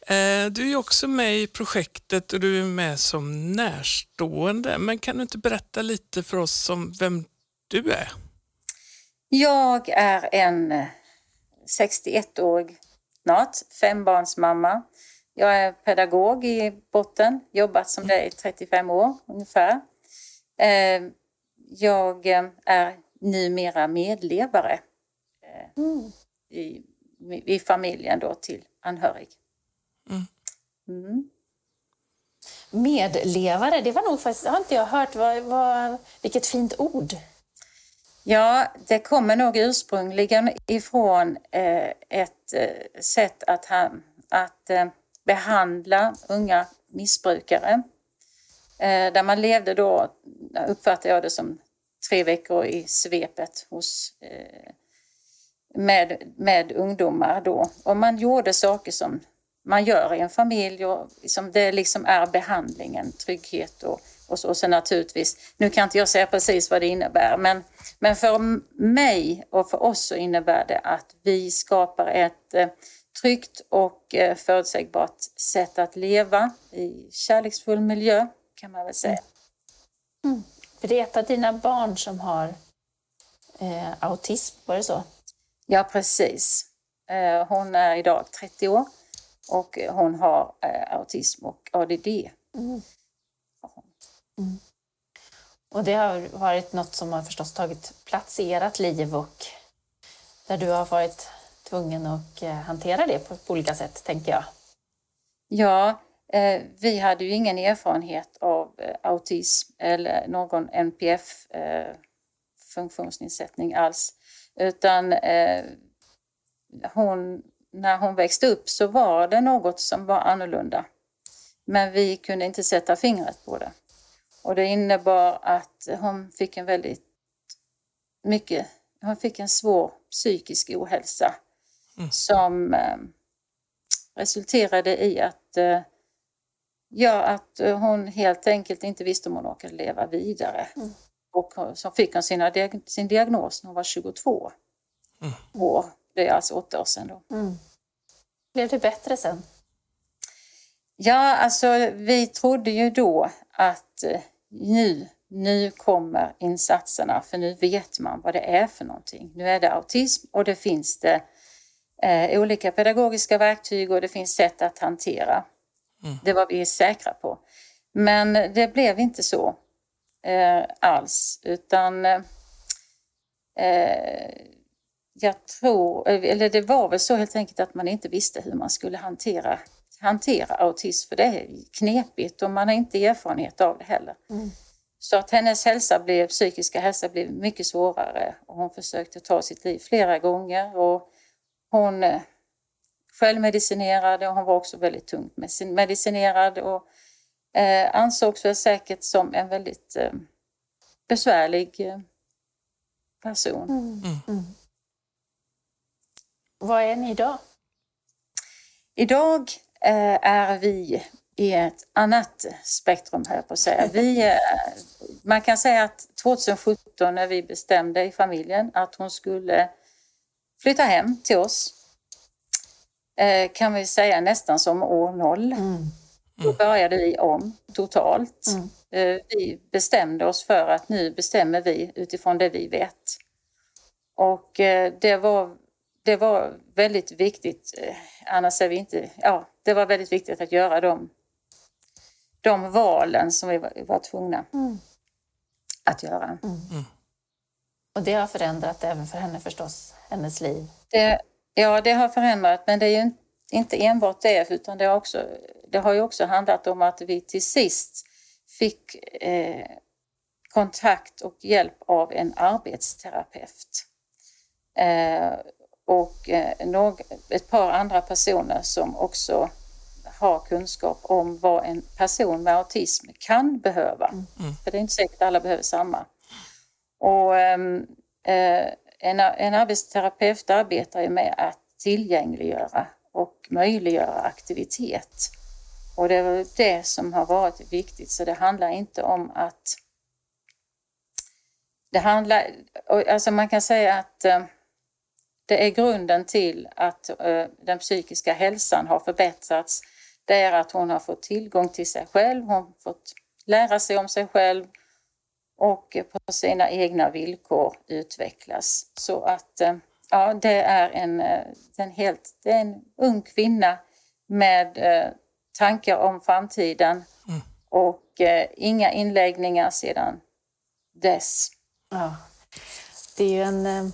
Eh, du är också med i projektet och du är med som närstående. Men kan du inte berätta lite för oss om vem du är? Jag är en 61-årig snart fembarnsmamma. Jag är pedagog i botten, jobbat som det i 35 år ungefär. Eh, jag är numera medlevare mm. i, i familjen då till anhörig. Mm. Mm. Medlevare, det var nog faktiskt, har inte jag hört, vad, vad, vilket fint ord. Ja, det kommer nog ursprungligen ifrån eh, ett eh, sätt att, ha, att eh, behandla unga missbrukare. Eh, där man levde då, uppfattar jag det som tre veckor i svepet hos, eh, med, med ungdomar då. Och man gjorde saker som man gör i en familj och liksom det liksom är behandlingen, trygghet och, och så. Och sen naturligtvis, nu kan inte jag säga precis vad det innebär, men, men för mig och för oss så innebär det att vi skapar ett eh, tryggt och eh, förutsägbart sätt att leva i kärleksfull miljö kan man väl säga. Mm. mm. Det är ett av dina barn som har eh, autism, var det så? Ja, precis. Eh, hon är idag 30 år och hon har eh, autism och ADD. Mm. Mm. Och det har varit något som har förstås tagit plats i ert liv och där du har varit tvungen att eh, hantera det på, olika sätt, tänker jag. Ja, vi hade ju ingen erfarenhet av eh, autism eller någon NPF eh, funktionsnedsättning alls, utan eh, hon när hon växte upp så var det något som var annorlunda. Men vi kunde inte sätta fingret på det. Och det innebar att hon fick en väldigt mycket, hon fick en svår psykisk ohälsa mm. som eh, resulterade i att, eh, ja, att hon helt enkelt inte visste om hon orkade leva vidare. Mm. Och så fick hon sina, sin diagnos när hon var 22 mm. år. Det är alltså åtta år sedan då. Mm. Blev det bättre sen? Ja, alltså vi trodde ju då att eh, nu, nu kommer insatserna för nu vet man vad det är för någonting. Nu är det autism och det finns det eh, olika pedagogiska verktyg och det finns sätt att hantera. Mm. Det var vi säkra på. Men det blev inte så eh, alls utan eh, jag tror, eller det var väl så helt enkelt att man inte visste hur man skulle hantera, hantera autism, för det är knepigt och man har inte erfarenhet av det heller. Mm. Så att hennes hälsa blev, psykiska hälsa blev mycket svårare och hon försökte ta sitt liv flera gånger och hon självmedicinerade och hon var också väldigt tungt medicinerad och eh, ansågs väl säkert som en väldigt eh, besvärlig eh, person. Mm. Mm. Vad är ni idag? Idag eh, är vi i ett annat spektrum, här på att säga. Vi, eh, man kan säga att 2017 när vi bestämde i familjen att hon skulle flytta hem till oss, eh, kan vi säga nästan som år noll. Mm. Då började vi om totalt. Mm. Vi bestämde oss för att nu bestämmer vi utifrån det vi vet. Och det var det var väldigt viktigt, eh, annars är vi inte, ja, det var väldigt viktigt att göra de, de valen som vi var, var tvungna mm. att göra. Mm. Mm. Och det har förändrat även för henne förstås, hennes liv? Det, ja, det har förändrat, men det är ju inte enbart det, utan det har, också, det har ju också handlat om att vi till sist fick eh, kontakt och hjälp av en arbetsterapeut. Eh, och eh, ett par andra personer som också har kunskap om vad en person med autism kan behöva. Mm. mm. För det är inte säkert att alla behöver samma. Och, ehm, eh, en, en arbetsterapeut arbetar ju med att tillgängliggöra och möjliggöra aktivitet. Och det är det som har varit viktigt, så det handlar inte om att... Det handlar... Alltså man kan säga att eh, det är grunden till att eh, den psykiska hälsan har förbättrats. Det är att hon har fått tillgång till sig själv, hon har fått lära sig om sig själv och på sina egna villkor utvecklas. Så att eh, ja, det är en, eh, en, helt, det är en ung kvinna med eh, tankar om framtiden mm. och eh, inga inläggningar sedan dess. Ja. Det är ju en... Eh,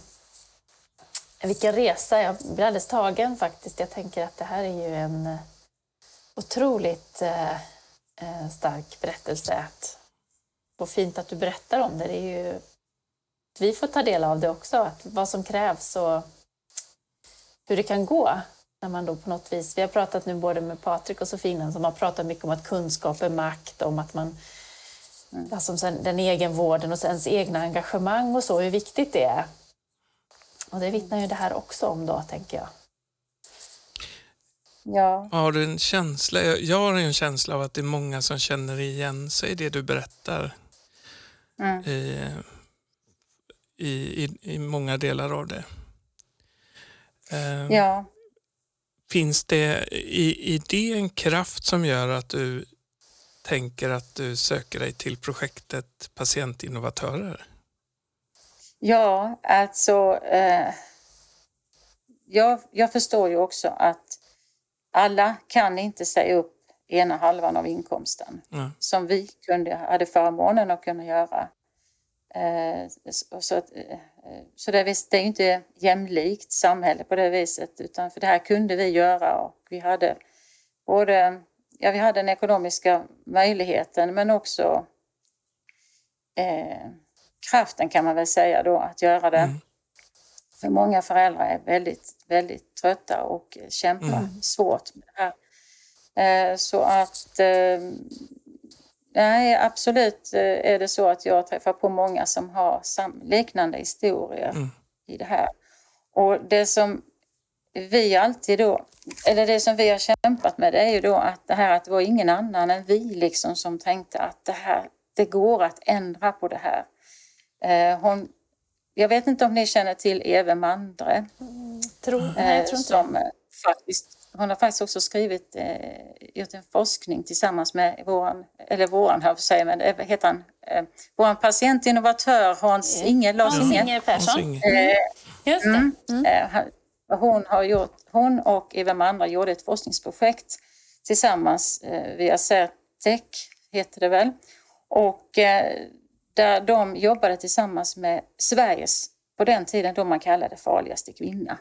vilken resa! Jag blir alldeles tagen faktiskt. Jag tänker att det här är ju en otroligt eh, stark berättelse. Att, och fint att du berättar om det. det är ju, vi får ta del av det också, att vad som krävs och hur det kan gå. När man då på något vis, vi har pratat nu både med Patrik och Sofina som har pratat mycket om att kunskap är makt, om att man Mm. Alltså sen, den egenvården och ens egna engagemang och så, hur viktigt det är. Och det vittnar ju det här också om då, tänker jag. Ja. Har du en känsla? Jag har en känsla av att det är många som känner igen sig i det du berättar. Mm. I, i, i, I många delar av det. Eh, ja. Finns det i, i det en kraft som gör att du tänker att du söker dig till projektet Patientinnovatörer? Ja, alltså eh, jag, jag förstår ju också att alla kan inte säga upp ena halvan av inkomsten mm. som vi kunde, hade förmånen att kunna göra. Eh, så, eh, så det, är, det är inte jämlikt samhälle på det viset utan för det här kunde vi göra och vi hade både ja, vi hade den ekonomiska möjligheten men också eh, kraften kan man väl säga då att göra det. Mm. För många föräldrar är väldigt, väldigt trötta och kämpar mm. svårt med det här. Eh, så att eh, nej, absolut eh, är det så att jag träffar på många som har liknande historier mm. i det här. Och det som vi alltid då, eller det som vi har kämpat med det är ju då att det här att det var ingen annan än vi liksom som tänkte att det här, det går att ändra på det här. Hon, jag vet inte om ni känner till Eve Mandre? Mm, tror, nej, jag tror inte som, eh, faktiskt, Hon har faktiskt också skrivit, eh, gjort en forskning tillsammans med våran, eller våran här för sig, men det heter han, eh, våran patientinnovatör Hans Inge, Lars Inge Persson. Eh, Just det. Mm, mm. Eh, hon, har gjort, hon och Eva andra gjorde ett forskningsprojekt tillsammans eh, via Certec, heter det väl. Och eh, där de jobbade tillsammans med Sveriges, på den tiden då man kallade farligaste kvinna.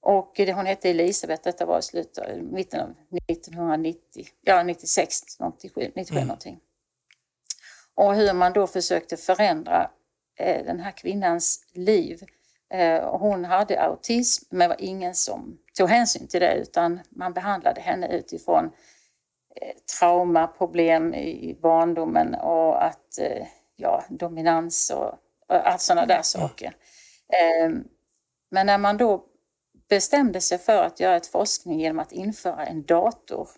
Och det, hon hette Elisabeth, detta var i slutet, mitten av 1990, ja 96, 97, 97 mm. någonting. Och hur man då försökte förändra eh, den här kvinnans liv Eh, hon hade autism men det var ingen som tog hänsyn till det utan man behandlade henne utifrån eh, traumaproblem i barndomen och att, eh, ja, dominans och, allt sådana där saker. Ehm, men när man då bestämde sig för att göra ett forskning genom att införa en dator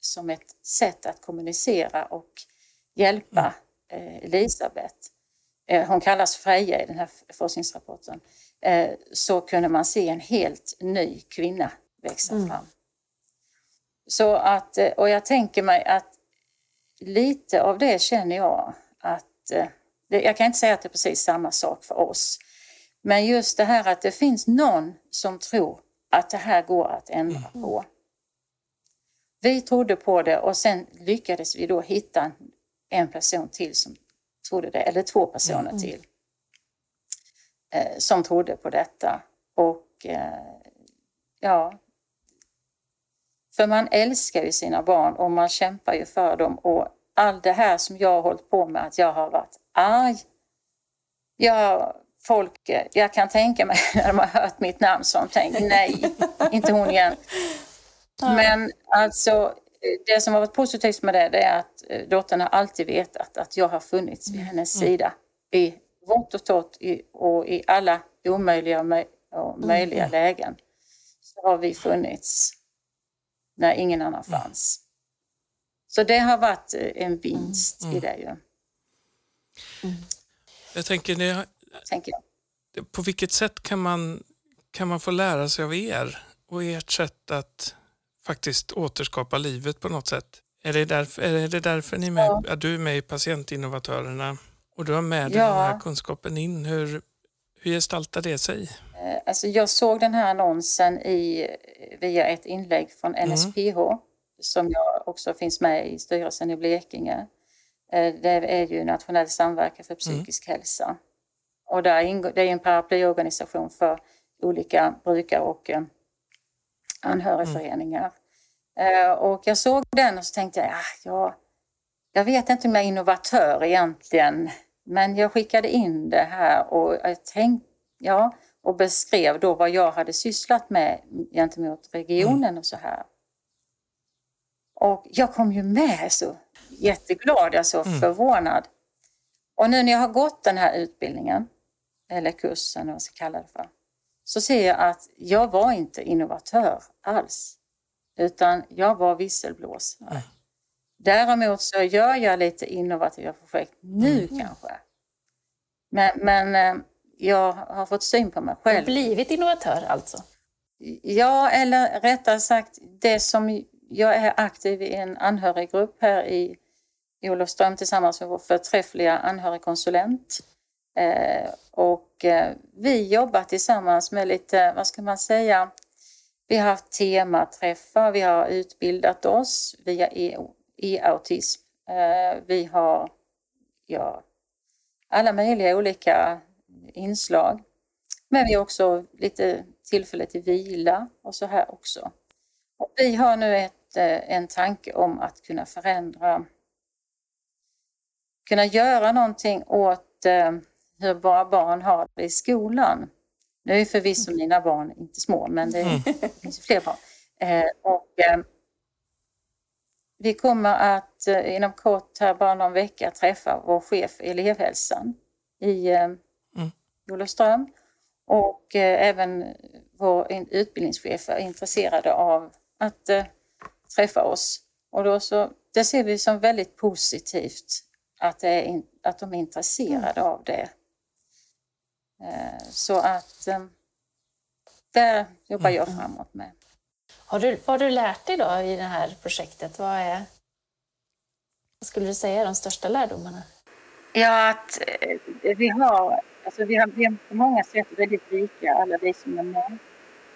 som ett sätt att kommunicera och hjälpa mm. Elisabeth. Hon kallas Freja i den här forskningsrapporten. Eh, så kunde man se en helt ny kvinna växa mm. fram. Så att, eh, och jag tänker mig att lite av det känner jag att, eh, jag kan inte säga att det är precis samma sak för oss, men just det här att det finns någon som tror att det här går att ändra mm. på. Vi trodde på det och sen lyckades vi då hitta en person till som trodde det, eller två personer mm. till eh, som trodde på detta. Och eh, ja, för man älskar ju sina barn och man kämpar ju för dem och allt det här som jag har hållit på med, att jag har varit arg. Jag, folk, jag kan tänka mig när de har hört mitt namn de tänker nej, inte hon igen. Men alltså det som har varit positivt med det, det är att eh, dottern har alltid vetat att jag har funnits vid hennes mm. sida i vått och torrt och i alla omöjliga och möjliga mm. lägen så har vi funnits när ingen annan mm. fanns. Så det har varit eh, en vinst mm. i det ju. Mm. Jag tänker, det, tänker jag. på vilket sätt kan man kan man få lära sig av er och ert sätt att faktiskt återskapa livet på något sätt? Är det därför, är det därför ni är med, ja. att du är med i Patientinnovatörerna och du har med dig ja. den här kunskapen in? Hur, hur gestaltar det sig? Eh, alltså jag såg den här annonsen i, via ett inlägg från NSPH mm. som jag också finns med i styrelsen i Blekinge. Eh, det är ju Nationell samverkan för psykisk mm. hälsa. Och där ingår, det är en paraplyorganisation för olika brukar och eh, anhörigföreningar. Mm. Och jag såg den och så tänkte jag, ah, ja, jag vet inte om jag är innovatör egentligen, men jag skickade in det här och jag tänkte, ja, och beskrev då vad jag hade sysslat med gentemot regionen mm. och så här. Och jag kom ju med så jätteglad, alltså mm. förvånad. Och nu när jag har gått den här utbildningen, eller kursen vad jag ska kalla det för, så ser jag att jag var inte innovatör alls, utan jag var visselblåsare. Mm. Däremot så gör jag lite innovativa projekt nu mm. kanske. Men, men eh, jag har fått syn på mig själv. Blivit innovatör alltså? Ja, eller rättare sagt det som jag är aktiv i en anhöriggrupp här i, i Olofström tillsammans med vår förträffliga anhörigkonsulent. Eh, och eh, vi jobbar tillsammans med lite, vad ska man säga, vi har haft tematräffar, vi har utbildat oss via e, e-autism. Eh, vi har ja, alla möjliga olika inslag. Men vi har också lite tillfälle till vila och så här också. Och vi har nu ett, en tanke om att kunna förändra, kunna göra någonting åt hur våra barn har det i skolan. Nu är förvisso mina barn inte små, men det mm. finns fler barn. Eh, och, vi kommer att inom kort, här bara någon vecka, träffa vår chef i elevhälsan i Olofström och eh, även vår utbildningschef är intresserade av att eh, träffa oss. Och då så, det ser vi som väldigt positivt att, det är, att de är intresserade av det. Eh, så att där jobbar jag mm. framåt med. Har du, vad har du lärt dig då i det här projektet? Vad, är, vad skulle du säga är de största lärdomarna? Ja, att vi har Alltså vi, har, vi är på många sätt väldigt lika, alla vi som är med.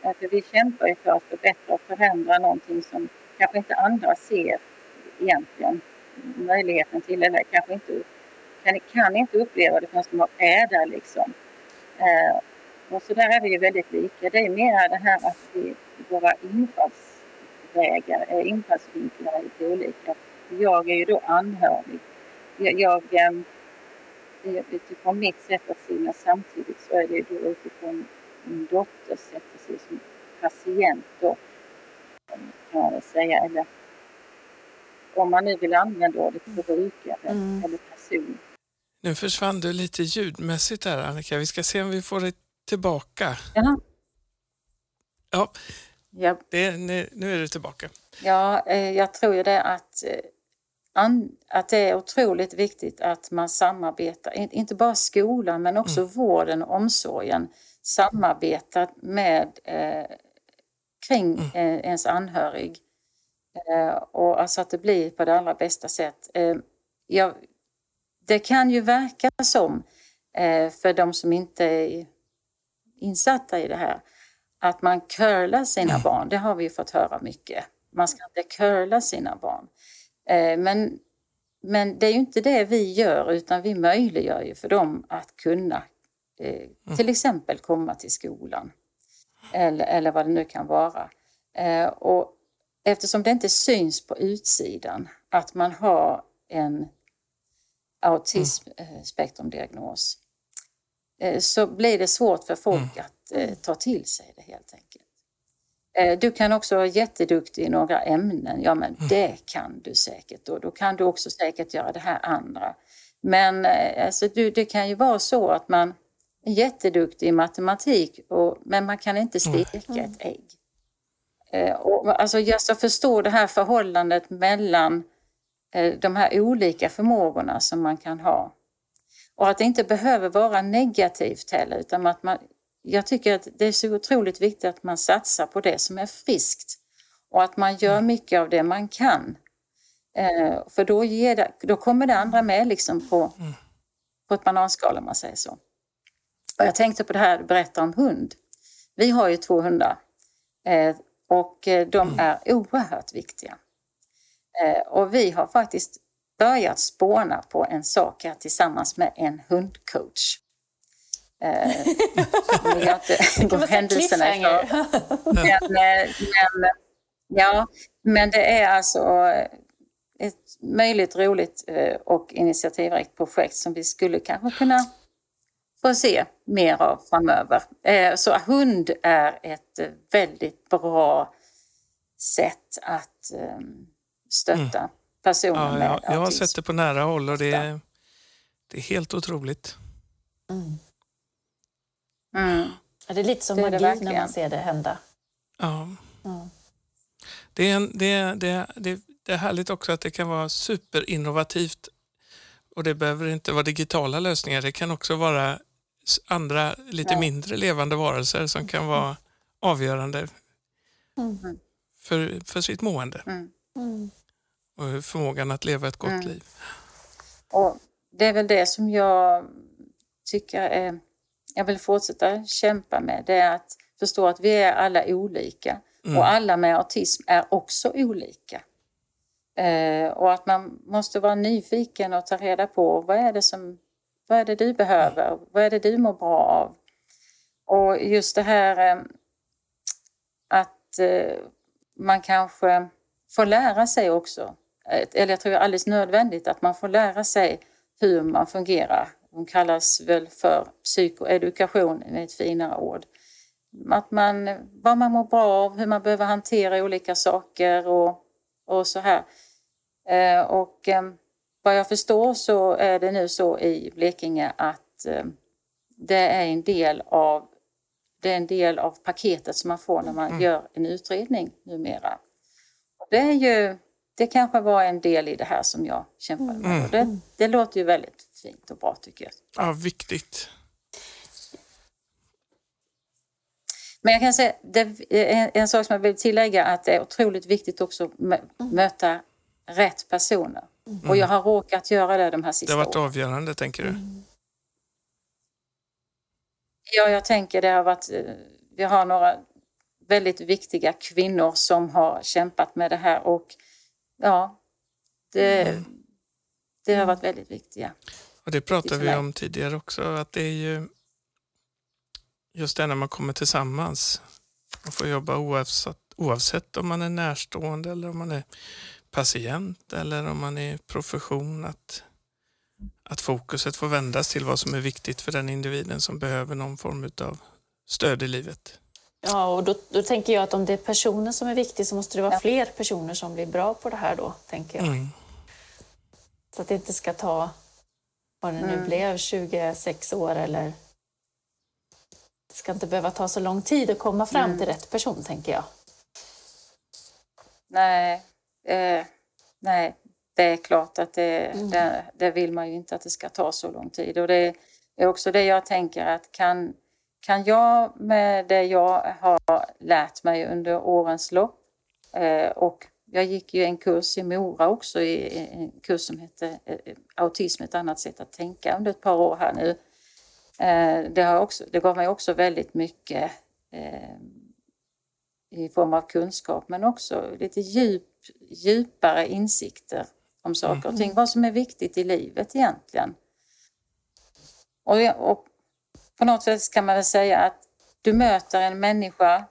För vi kämpar ju för att förbättra och förändra någonting som kanske inte andra ser egentligen möjligheten till eller kanske inte kan, kan inte uppleva det förrän de är där liksom. Eh, och så där är vi ju väldigt lika. Det är mer det här att vi, våra infallsvägar, eh, infallsvinklar är lite olika. Jag är ju då anhörig. Jag, jag ehm, utifrån mitt sätt att se men samtidigt så är det då utifrån min dotters sätt att se som patient då kan man väl säga. Eller om man nu vill använda ordet brukare mm. eller person. Nu försvann du lite ljudmässigt där Annika. Vi ska se om vi får det tillbaka. Ja. Ja, ja. Det, nu, nu är det tillbaka. Ja, eh, jag tror ju det att eh, att det är otroligt viktigt att man samarbetar, inte bara skolan men också mm. vården och omsorgen samarbetar med eh, kring mm. eh, ens anhörig. Eh, och alltså att det blir på det allra bästa sätt. Eh, ja, det kan ju verka som, eh, för de som inte är insatta i det här, att man curlar sina mm. barn. Det har vi fått höra mycket. Man ska inte curla sina barn. Eh, men, men det är ju inte det vi gör utan vi möjliggör ju för dem att kunna eh, mm. till exempel komma till skolan. Eller, eller vad det nu kan vara. Och eftersom det inte syns på utsidan att man har en autismspektrumdiagnos så blir det svårt för folk mm. att ta till sig det helt enkelt. Eh, du kan också vara jätteduktig i några ämnen. Ja, men mm. det kan du säkert och då kan du också säkert göra det här andra. Men eh, alltså, du, det kan ju vara så att man är jätteduktig i matematik och, men man kan inte mm. steka mm. ett ägg. Eh, och, alltså, jag förstår det här förhållandet mellan de här olika förmågorna som man kan ha. Och att det inte behöver vara negativt heller utan att man jag tycker att det är så otroligt viktigt att man satsar på det som är friskt och att man gör mycket av det man kan. Eh, för då, ger det, då kommer det andra med liksom på, på ett bananskal om man säger så. Och jag tänkte på det här du berättar om hund. Vi har ju två hundar eh, och eh, de är oerhört viktiga. Eh, och vi har faktiskt börjat spåna på en sak här tillsammans med en hundcoach. Eh, jag vill inte gå händelserna i. Men, eh, men, ja, men det är alltså ett möjligt roligt eh, och initiativrikt projekt som vi skulle kanske kunna få se mer av framöver. Eh, så hund är ett väldigt bra sätt att ehm, stötta mm. personer ja, med jag, autism. jag har sett det på nära håll och det är, det är helt otroligt. Mm. Mm. Ja, det är lite som Det är det magi när man ser det hända. Ja. Ja. Det, är en, det, är- det, är- det, det är härligt också att det kan vara superinnovativt och det behöver inte vara digitala lösningar. Det kan också vara andra lite Nej. mindre levande varelser som kan vara avgörande Mm. för, för sitt mående Mm. Mm. Och förmågan att leva ett gott Mm. liv. Och det är väl det som jag tycker är, jag vill fortsätta kämpa med. Det är att förstå att vi är alla olika. Mm. Och alla med autism är också olika. Eh, och att man måste vara nyfiken och ta reda på vad är det som vad är det du behöver? Vad är det du mår bra av? Och just det här eh, att eh, man kanske får lära sig också. Eller jag tror det är alldeles nödvändigt att man får lära sig hur man fungerar. De kallas väl för psykoedukation med ett finare ord. Att man, vad man mår bra av, hur man behöver hantera olika saker och, och så här. Eh, och eh, vad jag förstår så är det nu så i Blekinge att eh, det är en del av det är en del av paketet som man får när man gör en utredning numera. Och Det är ju, det kanske var en del i det här som jag kämpade med. Och det, det låter ju väldigt fint och bra tycker jag. Ja, viktigt. Men jag kan säga, det en, en sak som jag vill tillägga att det är otroligt viktigt också att mö- möta rätt personer. Och jag har råkat göra det de här Det sista har varit åren. avgörande, tänker du? Ja, jag tänker det har varit, eh, vi har några väldigt viktiga kvinnor som har kämpat med det här och ja, det, det har varit väldigt viktiga. Och det pratade vi om tidigare också, att det är ju just det när man kommer tillsammans. Man får jobba oavsett, oavsett om man är närstående eller om man är patient eller om man är i profession. Att, att fokuset får vändas till vad som är viktigt för den individen som behöver någon form av stöd i livet. Ja, och då, då tänker jag att om det är personen som är viktig så måste det vara fler personer som blir bra på det här då, tänker jag. Mm. Så att det inte ska ta, vad det nu blev, 26 år eller... Det ska inte behöva ta så lång tid att komma fram till rätt person, tänker jag. Nej, eh, nej, det är klart att det, det, det vill man ju inte att det ska ta så lång tid. Och det är också det jag tänker att kan, kan jag med det jag har lärt mig under årens lopp eh, och jag gick ju en kurs i Mora också, en kurs som heter eh, Autism, ett annat sätt att tänka under ett par år här nu. Eh, det, har också, det gav mig också väldigt mycket i form av kunskap men också lite djup, djupare insikter om saker och ting. Vad som är viktigt i livet egentligen. Och, och på något sätt kan man väl säga att du möter en människa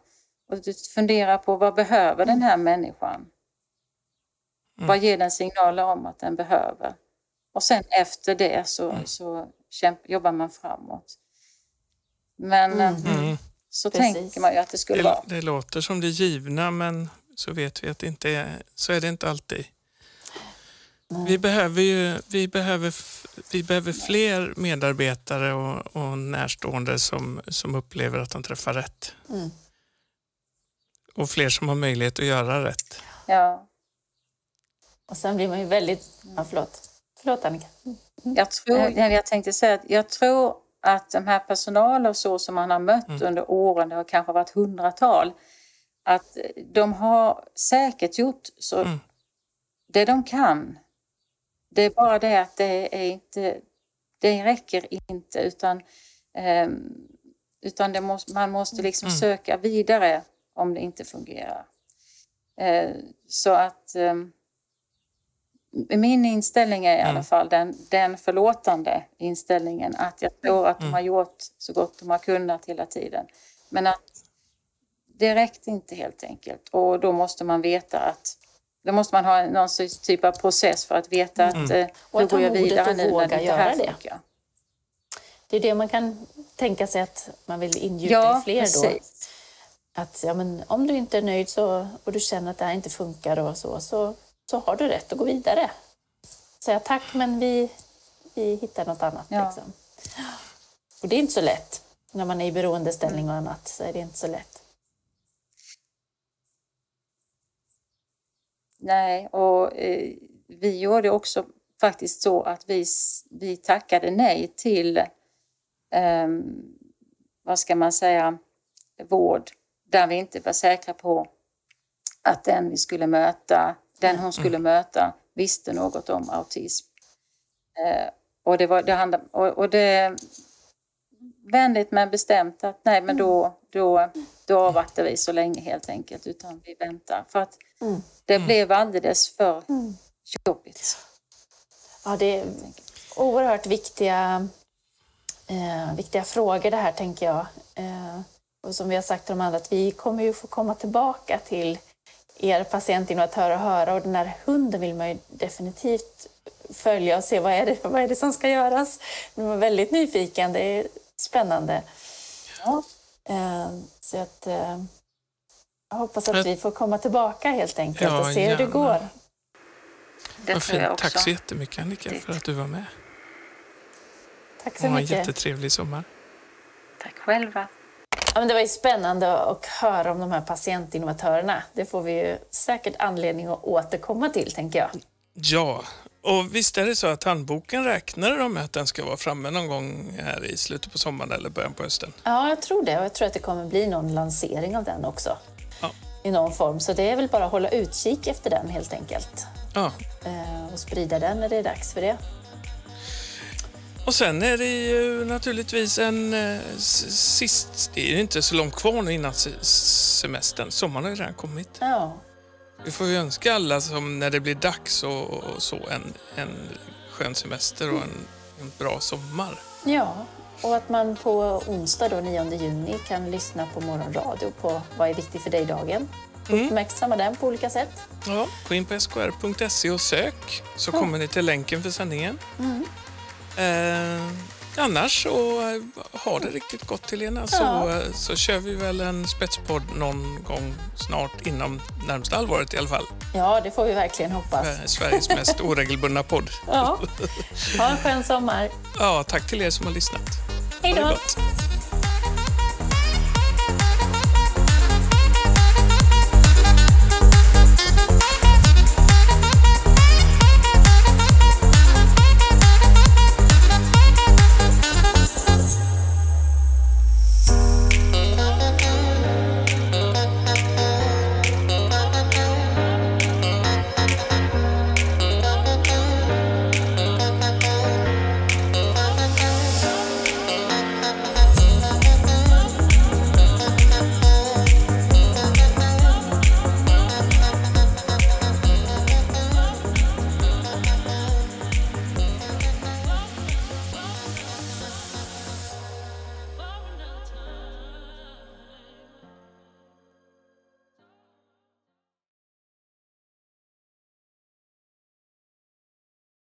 och du funderar på vad behöver den här människan? Vad ger den signaler om att den behöver? Och sen efter det så, så kämp, jobbar man framåt. Men eh, Mm. så Precis. tänker man ju att det skulle Det, vara. det låter som det givna men så vet vi att det inte är, så är det inte alltid. Vi behöver ju vi behöver, vi behöver fler medarbetare och, och närstående som, som upplever att de träffar rätt. Mm. Och fler som har möjlighet att göra rätt. Ja. Och sen blir man ju väldigt... Ja, förlåt. Förlåt, Annika. Jag, tror, jag tänkte säga att jag tror att de här personal och så som man har mött Mm. under åren, det har kanske varit hundratal, att de har säkert gjort så Mm. det de kan. Det är bara det att det är inte, det räcker inte utan, ehm, utan måste, man måste liksom Mm. söka vidare om det inte fungerar. Eh, så att ehm, min inställning är i alla Mm. fall den, den förlåtande inställningen att jag tror att Mm. de har gjort så gott de har kunnat hela tiden. Men att det räckte inte helt enkelt och då måste man veta att då måste man ha någon typ av process för att veta att Mm. eh, Och att går jag vidare nu när våga det inte göra här det. funkar. Det är det man kan tänka sig att man vill ingjuta Ja, i fler då. precis. Att ja, men om du inte är nöjd så, och du känner att det här inte funkar och så, så, så har du rätt att gå vidare. Säga tack men vi, vi hittar något annat. Ja. Liksom. Och det är inte så lätt. När man är i beroendeställning och annat så är det inte så lätt. Nej, och eh, vi gjorde också faktiskt så att vi, vi tackade nej till, ehm, vad ska man säga, vård där vi inte var säkra på att den vi skulle möta, den hon skulle möta, visste något om autism. Eh, och det var, det handlade, och, och det vänligt men bestämt att nej men då, då, då avvaktar vi så länge helt enkelt utan vi väntar. För att Mm. det blev alldeles för jobbigt. Ja, det är oerhört viktiga, eh, viktiga frågor det här, tänker jag. Eh, och som vi har sagt till de andra, att vi kommer ju få komma tillbaka till er patientinnovatörer och höra. Och den här hunden vill man ju definitivt följa och se vad är det, vad är det som ska göras. Man är väldigt nyfiken, det är spännande. Ja. Eh, så att, eh, jag hoppas att vi får komma tillbaka helt enkelt Ja, och se hur det går. Det Vad tror jag fint. också. Tack så jättemycket Annika för att du var med. Tack så Ha en mycket. jättetrevlig sommar. Tack själva. Ja, men det var ju spännande att höra om de här patientinnovatörerna. Det får vi ju säkert anledning att återkomma till, tänker jag. Ja, och visst är det så att handboken räknar de med att den ska vara framme någon gång här i slutet på sommaren eller början på hösten? Ja, jag tror det. Och jag tror att det kommer bli någon lansering av den också. Ja. I någon form. Så det är väl bara att hålla utkik efter den helt enkelt. Ja, Eh, och sprida den när det är dags för det. och sen är det ju naturligtvis en eh, sist, det är inte så långt kvar nu innan se- semestern. Sommaren har ju redan kommit. Ja, Vi får ju önska alla som när det blir dags och, och så en, en skön semester och en, en bra sommar. ja. Och att man på onsdag då, 9 juni kan lyssna på morgonradio på Vad är viktigt för dig-dagen. Uppmärksamma den på olika sätt. Ja, gå in på skr.se och sök så kommer ni till länken för sändningen. Eh, annars så eh, ha det riktigt gott Helena så, Ja. eh, så kör vi väl en spetspodd någon gång snart inom närmsta halvåret i alla fall. Ja, det får vi verkligen hoppas. Eh, Sveriges mest oregelbundna podd. Ja. Ha en skön sommar. Ja, tack till er som har lyssnat. Hej då!